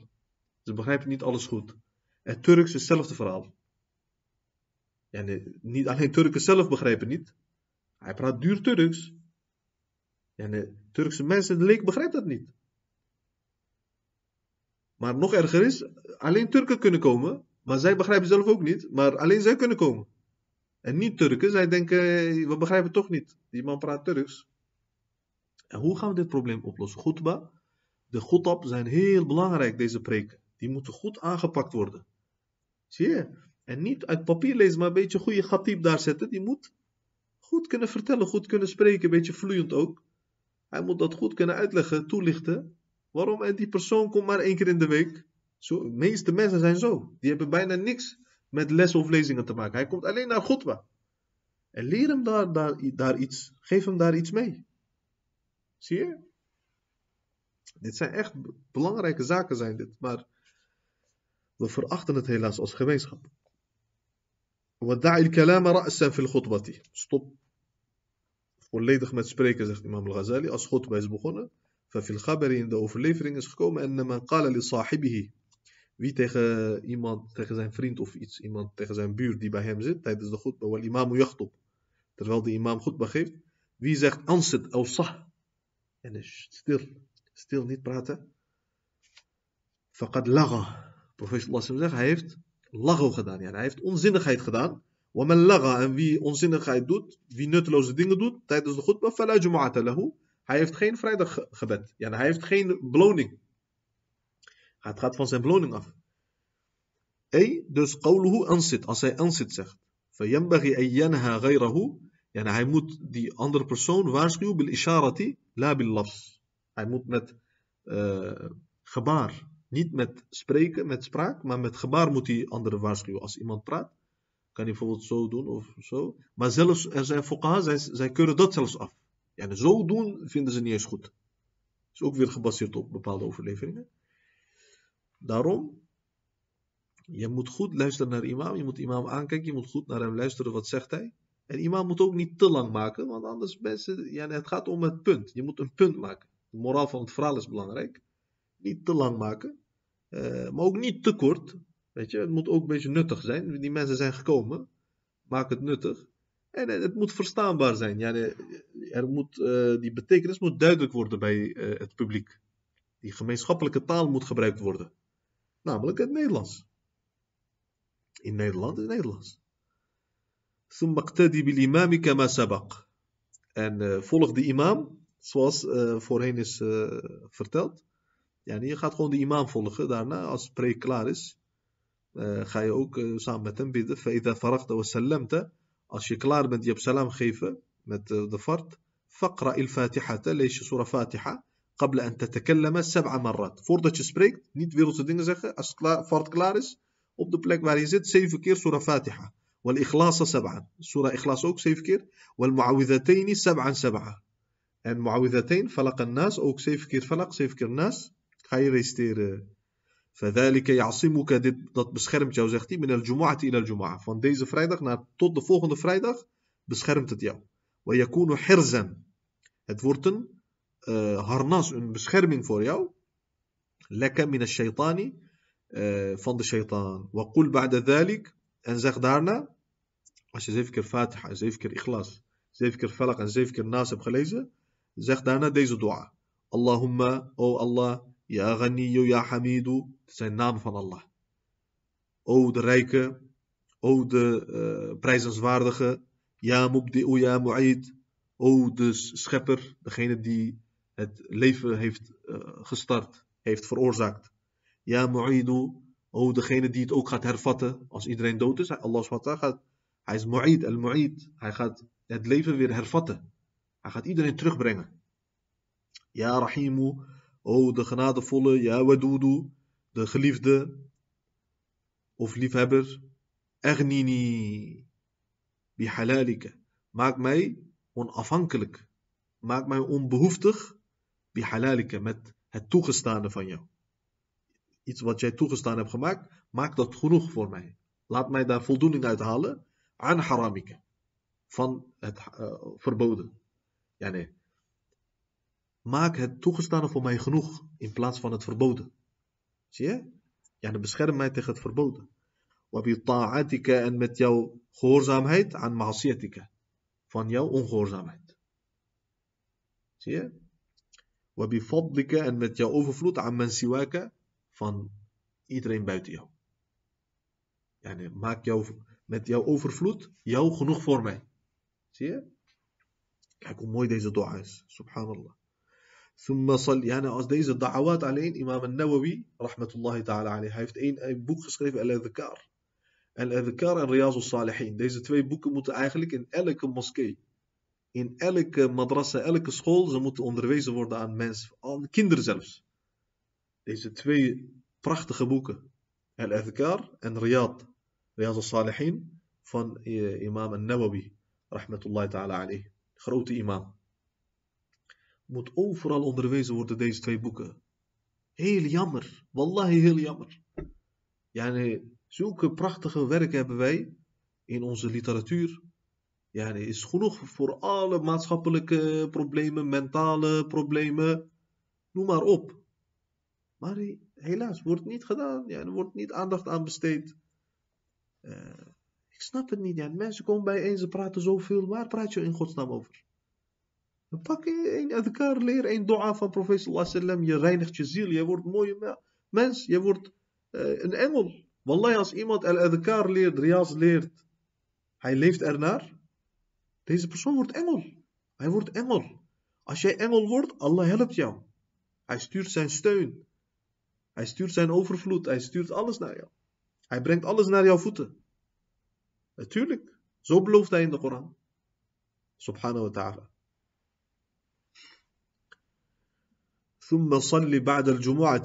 Ze begrijpen niet alles goed. En Turks is hetzelfde verhaal. Ja, niet alleen Turken zelf begrijpen niet. Hij praat duur Turks. Ja, nee, Turkse mensen, de leek begrijpt dat niet. Maar nog erger is, alleen Turken kunnen komen, maar zij begrijpen zelf ook niet, maar alleen zij kunnen komen. En niet Turken, zij denken, we begrijpen toch niet. Die man praat Turks. En hoe gaan we dit probleem oplossen? Goedba, de goedab zijn heel belangrijk, deze preken. Die moeten goed aangepakt worden. Zie je? En niet uit papier lezen, maar een beetje goede gatib daar zetten. Die moet goed kunnen vertellen, goed kunnen spreken, een beetje vloeiend ook. Hij moet dat goed kunnen uitleggen, toelichten. Waarom? En die persoon komt maar één keer in de week. Zo, de meeste mensen zijn zo. Die hebben bijna niks met les of lezingen te maken. Hij komt alleen naar Godwa. En leer hem daar, daar, iets, geef hem daar iets mee. Zie je? Dit zijn echt belangrijke zaken zijn dit, maar we verachten het helaas als gemeenschap. Fil. Stop volledig met spreken, zegt Imam al-Ghazali, als khutbah is begonnen. Fafil in de overlevering is gekomen. En man qala li sahibihi. Wie tegen iemand, tegen zijn vriend of iets, iemand tegen zijn buur die bij hem zit tijdens de khutbah, imam op, Terwijl de imam goed geeft. Wie zegt ansit of sah. En is stil, stil niet praten. Faqad laga. Profeet Allah zegt, hij heeft lago gedaan. Ja, hij heeft onzinnigheid gedaan ومن laga en wie onzinnigheid doet, wie nutteloze dingen doet tijdens de khutbah, fala jumu'ata lahu. Hij heeft geen vrijdaggebed. Ja, hij heeft geen beloning. Het gaat van zijn beloning af. Ey, dus qawluhu ansit, als hij ansit zegt. فينبغي أن ينهى غيره يعني hij moet die andere persoon waarschuwen bil isharati la bil lafs. Hij moet met uh, gebaar, niet met spreken, met spraak, maar met gebaar moet hij anderen waarschuwen. Als iemand praat, kan hij bijvoorbeeld zo doen of zo. Maar zelfs, er zijn fuqaha, zij, zij keuren dat zelfs af. Ja, zo doen vinden ze niet eens goed. Is ook weer gebaseerd op bepaalde overleveringen. Daarom, je moet goed luisteren naar imam, je moet imam aankijken, je moet goed naar hem luisteren, wat zegt hij. En imam moet ook niet te lang maken, want anders mensen, ja, het gaat om het punt. Je moet een punt maken. De moraal van het verhaal is belangrijk. Niet te lang maken, uh, maar ook niet te kort. Weet je, het moet ook een beetje nuttig zijn. Die mensen zijn gekomen. Maak het nuttig. En eh, het moet verstaanbaar zijn. Ja, er moet, eh, die betekenis moet duidelijk worden bij eh, het publiek. Die gemeenschappelijke taal moet gebruikt worden. Namelijk het Nederlands. In Nederland is het Nederlands. En volg de imam, zoals voorheen is verteld. Ja, je gaat gewoon de imam volgen daarna, als het preek klaar is. خايوك سامة تنبيذ فإذا فرغت وسلمت أشي كلار من ديب سلام خيفة مت ظفرت فقرأ الفاتحة. ليش سورة فاتحة؟ قبل أن تتكلم سبع مرات. فورد سبريك نيت فيروس دينغ زخ فورد كلارس وبدو بلاك باريزيت سيف كير سورة فاتحة. والإخلاص سبعا. سورة إخلاص أوك سيف كير. والمعوذتين سبعا سبعا. المعوذتين فلق الناس أوك سيف كير فلق سيف كير ناس. خير يستير فذلك يعصمك dit, dat beschermt jou zegt hij من الجمعة إلى الجمعة van deze vrijdag naar tot de volgende vrijdag beschermt het jou ويكون حرزا het wordt een uh, harnas een bescherming voor jou لك من الشيطان uh, van de shaitaan وقل بعد ذلك En zeg daarna, als je zeven keer Fatiha, zeven keer Ikhlas, zeven keer Falaq en zeven keer Nas hebt gelezen, zeg daarna deze dua. Allahumma, o Allah, ya Ghaniyu, ya Hamidu. Zijn namen van Allah. O de rijke, o de uh, prijzenswaardige, ya Mubdi'u, ya Mu'id. O de schepper, degene die het leven heeft uh, gestart, heeft veroorzaakt. Ya Mu'idu, Oh, degene die het ook gaat hervatten als iedereen dood is. Allah SWT gaat, hij is mu'id, al-mu'id. Hij gaat het leven weer hervatten. Hij gaat iedereen terugbrengen. Ja Rahimu, oh de genadevolle, ja Wadudu, de geliefde of liefhebber. Aghnini, bihalalika. Maak mij onafhankelijk. Maak mij onbehoeftig, bihalalika, met het toegestane van jou iets wat jij toegestaan hebt gemaakt, maak dat genoeg voor mij. Laat mij daar voldoening uit halen aan haramike. Van het uh, verboden. Ja, nee. Maak het toegestane voor mij genoeg in plaats van het verboden. Zie je? Ja, dan bescherm mij tegen het verboden. Wabi ta'atika en met jouw gehoorzaamheid aan ma'asiyatika. Van jouw ongehoorzaamheid. Zie je? Wabi fadlika en met jouw overvloed aan mensiwaka van iedereen buiten jou. Ja, nee, maak jou met jouw overvloed jou genoeg voor mij. Zie je? Kijk hoe mooi deze dua is. Subhanallah. Thumma. Als deze da'awat alleen, imam al-Nawawi, rahmatullahi ta'ala alayhi, heeft een, een boek geschreven, Al-Adhikar. Al-Adhikar en Riyazul salihin Deze twee boeken moeten eigenlijk in elke moskee, in elke madrasa, elke school, ze moeten onderwezen worden aan mensen, aan kinderen zelfs. Deze twee prachtige boeken, Al-Adhikar en Riyad. al-Salihin van imam al-Nawawi, rahmatullahi ta'ala alayhi. Grote imam. Moet overal onderwezen worden, deze twee boeken. Heel jammer, wallahi heel jammer. Yani, zulke prachtige werken hebben wij in onze literatuur. Ja, is genoeg voor alle maatschappelijke problemen, mentale problemen, noem maar op. Maar helaas wordt niet gedaan. Ja, er wordt niet aandacht aan besteed. Uh, ik snap het niet. Ja. Mensen komen bijeen, ze praten zoveel. Waar praat je in godsnaam over? Pak één adhkar, leer één dua van profeet sallam. Je reinigt je ziel. Je wordt een mooie mens. Je wordt uh, een engel. Wallahi, als iemand al-adhkar leert, riyaz leert, hij leeft ernaar. Deze persoon wordt engel. Hij wordt engel. Als jij engel wordt, Allah helpt jou. Hij stuurt zijn steun. Hij stuurt zijn overvloed. Hij stuurt alles naar jou. Hij brengt alles naar jouw voeten. Natuurlijk. Zo belooft hij in de Koran. Subhanahu wa ta'ala. ثم صلي بعد الجمعة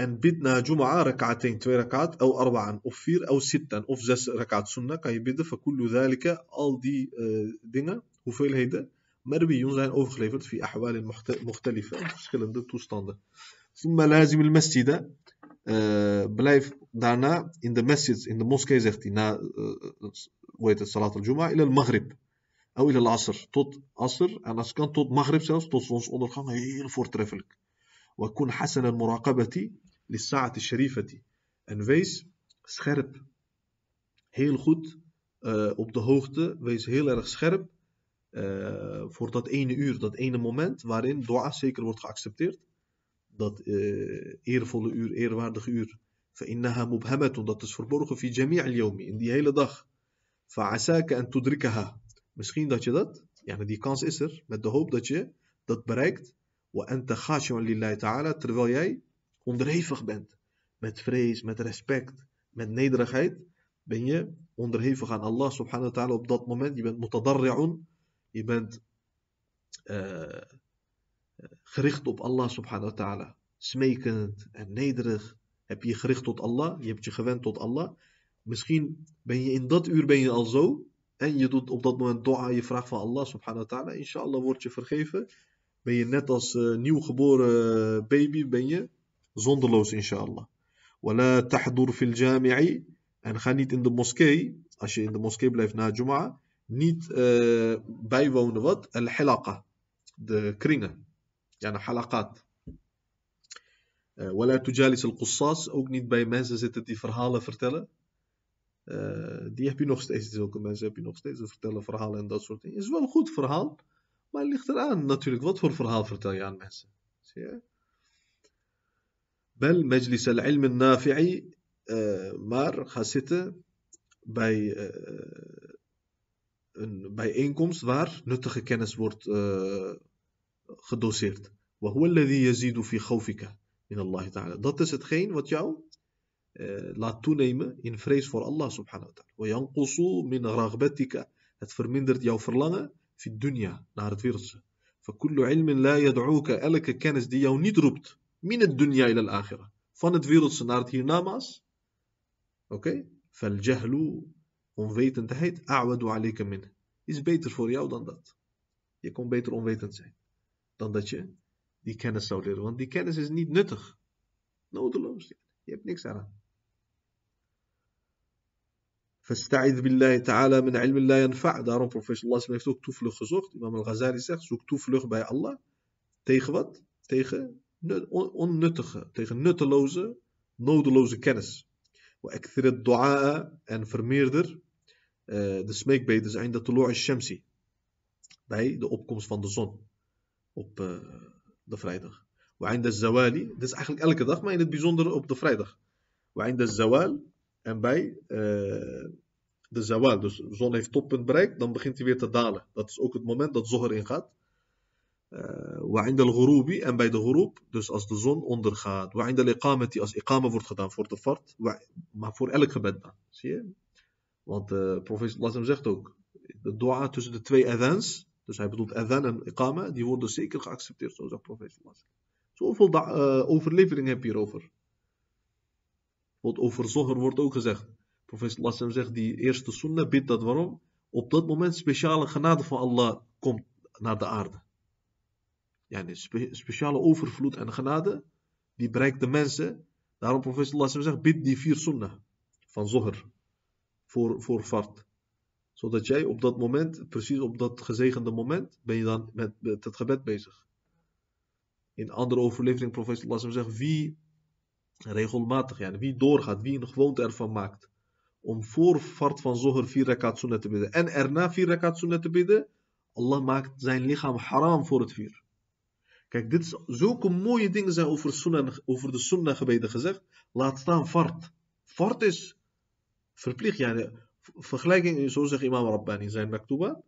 أن بدنا جمعة ركعتين توي ركعت أو أربعة أوفير أو ستة أوف زس ركعت سنة كاي بدأ فكل ذلك all دي آه، دينا هو فيل هيدا مربي ينزل أوف خليفت في أحوال مختلفة مشكلة ده تو ستاندر. ثم لازم المسجد آه، بلايف دارنا in the message in the mosque زغتي نا آه، ويت صلاة الجمعة إلى المغرب. Of ila al-asr, tot asr, en als kan tot maghrib zelfs, tot zonsondergang, heel voortreffelijk. وكن حسن المراقبة للساعة الشريفة en wees scherp. Heel goed uh, op de hoogte, wees heel erg scherp uh, voor dat ene uur, dat ene moment waarin dua zeker wordt geaccepteerd. Dat uh, eervolle uur, eerwaardige uur. فإنها مبهمة, dat is verborgen في جميع اليوم, in die hele dag. فعساك أن تدركها. Misschien dat je dat, ja, die kans is er, met de hoop dat je dat bereikt. Terwijl jij onderhevig bent. Met vrees, met respect, met nederigheid ben je onderhevig aan Allah subhanahu wa ta'ala op dat moment. Je bent mutadarri'un, je bent eh, eh, gericht op Allah subhanahu wa ta'ala. Smekend en nederig heb je je gericht tot Allah, je hebt je gewend tot Allah. Misschien ben je in dat uur ben je al zo en je doet op dat moment dua. Je vraagt van Allah subhanahu wa ta'ala. Inshallah wordt je vergeven. Ben je net als uh, nieuwgeboren baby. Ben je zonderloos inshallah. Wala tahdur fil jami'i. En ga niet in de moskee, als je in de moskee blijft na Jum'a, niet uh, bijwonen wat? Al-hilaqa. De kringen. Ja, de halaqat. Uh, wala tujalis al-qussas. Ook niet bij mensen zitten die verhalen vertellen. Uh, die heb je nog steeds, zulke mensen heb je nog steeds. Ze vertellen verhalen en dat soort dingen. Is wel een goed verhaal. Maar het ligt eraan natuurlijk. Wat voor verhaal vertel je aan mensen? Zie je? Bel majlis al-ilm al-nafi'i, maar ga zitten bij uh, een bijeenkomst waar nuttige kennis wordt uh, gedoseerd. وهو الذي يزيد في خوفك من الله تعالى. Dat is hetgeen wat jou eh, laat toenemen in vrees voor Allah subhanahu wa ta'ala. min. Het vermindert jouw verlangen fi dunya, naar het wereldse. Ilmin la. Elke kennis die jou niet roept. Min het dunya ila al-akhirah. Van het wereldse naar het hiernamaas. Oké? Onwetendheid. A'wadu alayka min. Is beter voor jou dan dat. Je kon beter onwetend zijn. Dan dat je die kennis zou leren. Want die kennis is niet nuttig. Nodeloos. Je hebt niks aan. فاستعذ بالله تعالى من علم لا ينفع. Daarom professor Allah heeft ook toevlucht gezocht. Imam al-Ghazali zegt, zoek toevlucht bij Allah. Tegen wat? Tegen onnuttige, tegen nutteloze, nodeloze kennis. وأكثر الدعاء en vermeerder uh, de smeekbeden zijn de tulu' shamsi bij de opkomst van de zon op uh, de vrijdag. وعند الزوالي, dat is eigenlijk elke dag, maar in het bijzonder op de vrijdag. وعند الزوال en bij eh, de zawal, dus de zon heeft toppunt bereikt, dan begint hij weer te dalen. Dat is ook het moment dat Zohar ingaat. Eh, Wa'ind al-ghurubi, en bij de groep, dus als de zon ondergaat. Wa'ind al-iqamati, als iqama wordt gedaan voor de vart, maar voor elk gebed dan. Zie je? Want de profeet hem zegt ook, de dua tussen de twee adhans, dus hij bedoelt adhan en iqama, die worden zeker geaccepteerd, zo zegt profeet Lazem. Zoveel overlevering heb je hierover. Want over zoger wordt ook gezegd, profeet Lassam zegt, die eerste sunnah bidt dat waarom? op dat moment speciale genade van Allah komt naar de aarde. Ja, een spe speciale overvloed en genade, die bereikt de mensen. Daarom profeet Allah zegt, bid die vier sunnah van zoger voor, voor fart. Zodat jij op dat moment, precies op dat gezegende moment, ben je dan met, het gebed bezig. In andere overlevering profeet Allah zegt, wie regelmatig, ja, wie doorgaat, wie een gewoonte ervan maakt, om voor fart van zoger vier rakat te bidden en erna vier rakat te bidden, Allah maakt zijn lichaam haram voor het vuur. Kijk, dit zulke mooie dingen zijn over, sunnah, over de sunnah gebeden gezegd. Laat staan fart. Fart is verplicht. Vergelijking, zo zegt Imam Rabbani in zijn maktuba.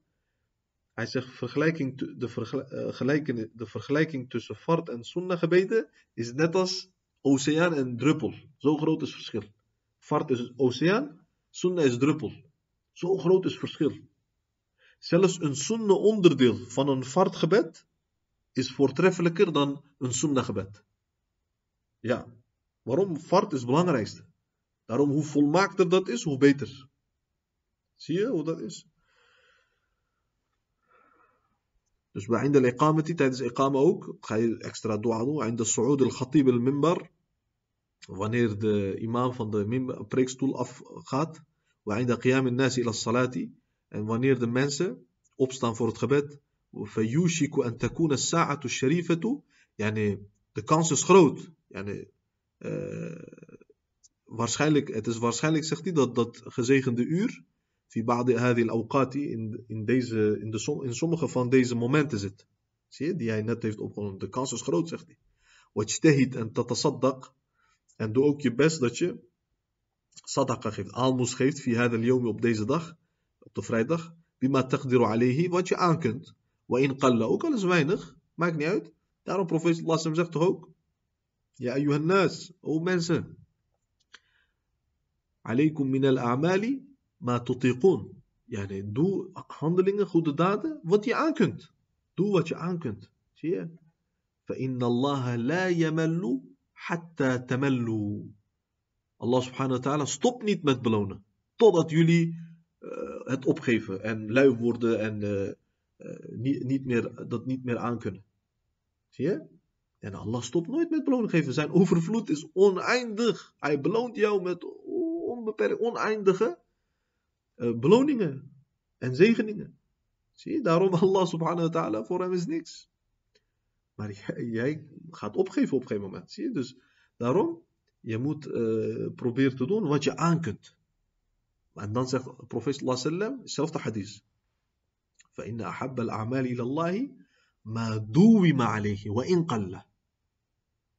Hij zegt vergelijking, de, vergelijking, de vergelijking tussen fart en sunnah gebeden is net als oceaan en druppel. Zo groot is het verschil. Fart is oceaan, sunnah is druppel. Zo groot is het verschil. Zelfs een sunnah onderdeel van een fartgebed is voortreffelijker dan een sunnah gebed. Ja, waarom? Fart is het belangrijkste. Daarom hoe volmaakter dat is, hoe beter. Zie je hoe dat is? Dus bij einde al-iqamati, tijdens iqama ook, ga je extra dua doen. Einde su'ud al-khatib al-mimbar. Wanneer de imam van de preekstoel afgaat. Wa einde qiyam al-nasi ila salati. En wanneer de mensen opstaan voor het gebed. فيوشك أن تكون الساعة الشريفة يعني de kans is groot. Yani, uh, waarschijnlijk, het is waarschijnlijk, zegt hij, dat dat gezegende uur في بعض هذه الأوقات in, in, deze, in, de, in sommige van deze momenten zit. Zie je, die hij net heeft opgenomen. De kans is groot, zegt hij. واجتهد en tatasaddaq. En doe ook je best dat je sadaqa geeft, aalmoes geeft, في هذا اليوم op deze dag, op de vrijdag. بما تقدر عليه, wat je aan kunt. وإن قل, ook al is weinig, maakt niet uit. Daarom profeet Allah zegt toch ook, Ja ayyuhan nas, o mensen. Alaykum min al-a'mali ma tutiqun. Yani, doe handelingen, goede daden, wat je aan kunt. Doe wat je aan kunt. Zie je? فإن الله لا يمل حتى تملوا. Allah subhanahu wa ta'ala stopt niet met belonen. Totdat jullie uh, het opgeven en lui worden en uh, uh, niet, niet meer, dat niet meer aankunnen. Zie je? En Allah stopt nooit met beloning geven. Zijn overvloed is oneindig. Hij beloont jou met onbeperkt, oneindige uh, beloningen en zegeningen. Zie je? Daarom Allah subhanahu wa ta'ala, voor hem is niks. Maar jij, jij, gaat opgeven op een gegeven moment. Zie je? Dus daarom, je moet uh, proberen te doen wat je aan kunt. En dan zegt de profeet sallallahu alaihi wasallam, hetzelfde hadith. فإن أحب الأعمال إلى الله ما دوم عليه وإن قل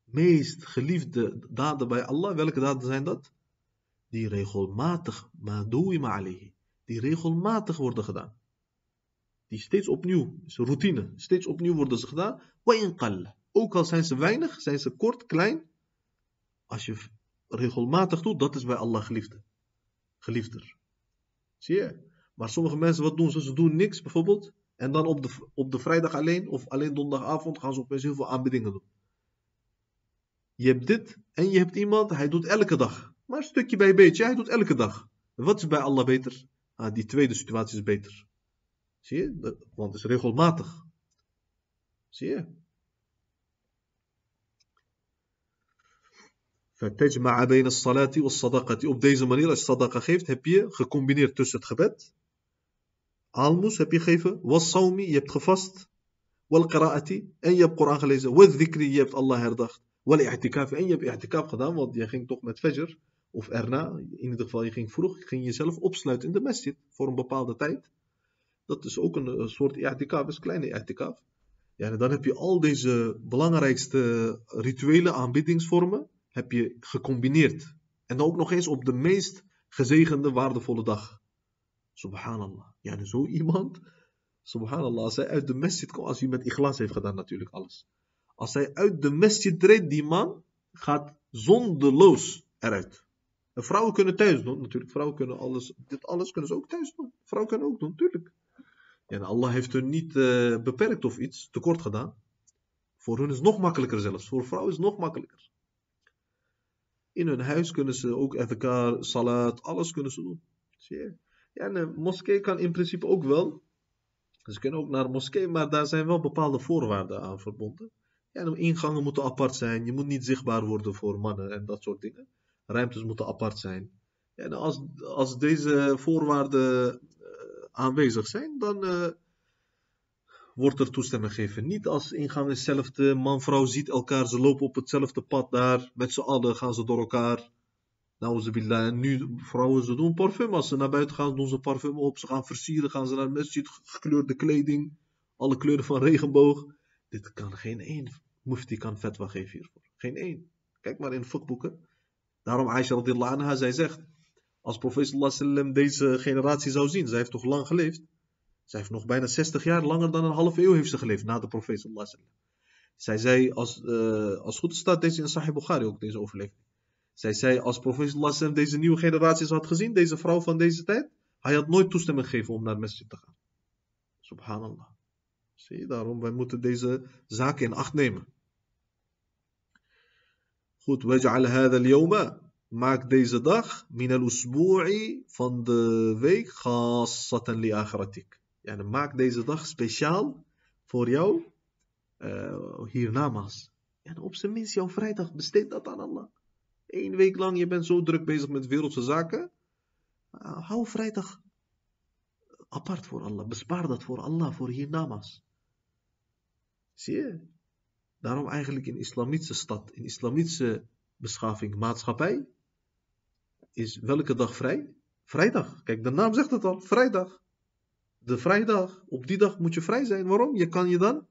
meest geliefde daden bij Allah, welke daden zijn dat? Die regelmatig, madoui alayhi, die regelmatig worden gedaan. Die steeds opnieuw, is routine, steeds opnieuw worden ze gedaan. Ook al zijn ze weinig, zijn ze kort, klein. Als je regelmatig doet, dat is bij Allah geliefde. Geliefder. Zie je? Maar sommige mensen, wat doen ze? Ze doen niks bijvoorbeeld. En dan op de, op de vrijdag alleen, of alleen donderdagavond, gaan ze opeens heel veel aanbiedingen doen. Je hebt dit en je hebt iemand, hij doet elke dag. Maar stukje bij beetje, hij doet elke dag. Wat is bij Allah beter? Ah, die tweede situatie is beter. Zie je? Want het is regelmatig. Zie je? Op deze manier, als je sadaqa geeft, heb je gecombineerd tussen het gebed, aalmoes heb je gegeven, was je hebt gevast, wal qira'ati, en je hebt Koran gelezen, wal dhikri, je hebt Allah herdacht. Wal i'tikaf. En je hebt i'tikaf gedaan, want je ging toch met fajr. Of erna, in ieder geval je ging vroeg, ging jezelf opsluiten in de masjid. Voor een bepaalde tijd. Dat is ook een, soort i'tikaf, is kleine i'tikaf. Ja, en dan heb je al deze belangrijkste rituele aanbiddingsvormen heb je gecombineerd. En dan ook nog eens op de meest gezegende, waardevolle dag. Subhanallah. Ja, dus zo iemand, subhanallah, als hij uit de masjid komt, als hij met ikhlas heeft gedaan natuurlijk alles. Als hij uit de masjid treedt, die man gaat zondeloos eruit. En vrouwen kunnen thuis doen, natuurlijk. Vrouwen kunnen alles, dit alles kunnen ze ook thuis doen. Vrouwen kunnen ook doen, natuurlijk. En Allah heeft hun niet uh, beperkt of iets tekort gedaan. Voor hun is het nog makkelijker zelfs. Voor vrouwen is het nog makkelijker. In hun huis kunnen ze ook adhkar, salat, alles kunnen ze doen. Zie je? Ja, een moskee kan in principe ook wel. Ze kunnen ook naar een moskee, maar daar zijn wel bepaalde voorwaarden aan verbonden. Ja, de ingangen moeten apart zijn. Je moet niet zichtbaar worden voor mannen en dat soort dingen. Ruimtes moeten apart zijn. En als, als deze voorwaarden uh, aanwezig zijn, dan uh, wordt er toestemming gegeven. Niet als ingang is hetzelfde, man-vrouw ziet elkaar, ze lopen op hetzelfde pad daar, met z'n allen gaan ze door elkaar. Nou, ze billah. En nu, vrouwen, ze doen parfum. Als ze naar buiten gaan, doen ze parfum op. Ze gaan versieren, gaan ze naar de masjid, gekleurde kleding. Alle kleuren van regenboog. Dit kan geen één mufti kan fatwa geven hiervoor. Geen één. Kijk maar in vakboeken. Daarom Aisha radiallahu anha, zij zegt, als profeet sallam deze generatie zou zien, zij heeft toch lang geleefd? Zij heeft nog bijna 60 jaar, langer dan een halve eeuw heeft ze geleefd na de profeet sallam. Zij zei, als, uh, als goed staat deze in Sahih Bukhari ook, deze overleving. Zij zei, als profeet sallam deze nieuwe generaties had gezien, deze vrouw van deze tijd, hij had nooit toestemming gegeven om naar het masjid te gaan. Subhanallah. Zie je, daarom, wij moeten deze zaken in acht nemen. Goed, waj'al Maak deze dag min al-usbu'i van de week khassatan li akhiratik. Dan maak deze dag speciaal voor jou uh, hiernamaals. Ja, op zijn minst jouw vrijdag, besteed dat aan Allah. Eén week lang, je bent zo druk bezig met wereldse zaken. Uh, hou vrijdag apart voor Allah. Bespaar dat voor Allah, voor hiernamaals. Zie je? Daarom eigenlijk in islamitische stad, in islamitische beschaving, maatschappij, is welke dag vrij? Vrijdag. Kijk, de naam zegt het al, vrijdag. De vrijdag, op die dag moet je vrij zijn. Waarom? Je kan je dan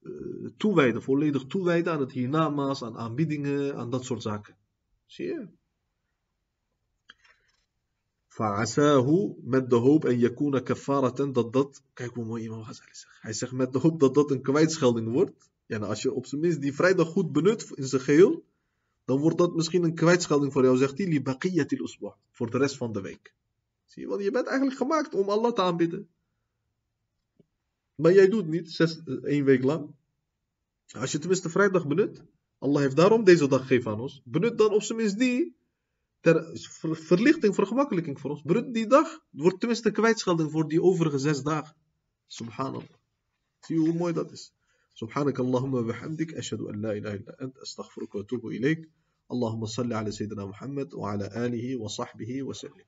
uh, toewijden, volledig toewijden aan het hiernamaals, aan aanbiedingen, aan dat soort zaken. Zie je? Fa'asahu met de hoop en yakuna kafaratan dat dat, kijk hoe mooi Imam Ghazali zegt. Hij zegt met de hoop dat dat een kwijtschelding wordt. Nou, als je op zijn minst die vrijdag goed benut in zijn geheel, dan wordt dat misschien een kwijtschelding voor jou, zegt hij, voor de rest van de week. Zie je, want je bent eigenlijk gemaakt om Allah te aanbidden. Maar jij doet niet, zes, één week lang. Als je tenminste vrijdag benut, Allah heeft daarom deze dag gegeven aan ons, benut dan op zijn minst die ter verlichting, vergemakkelijking voor ons. Benut die dag, wordt tenminste een kwijtschelding voor die overige zes dagen. Subhanallah. Zie je hoe mooi dat is. سبحانك اللهم وبحمدك أشهد أن لا إله إلا أنت أستغفرك وأتوب إليك. اللهم صل على سيدنا محمد وعلى آله وصحبه وسلم.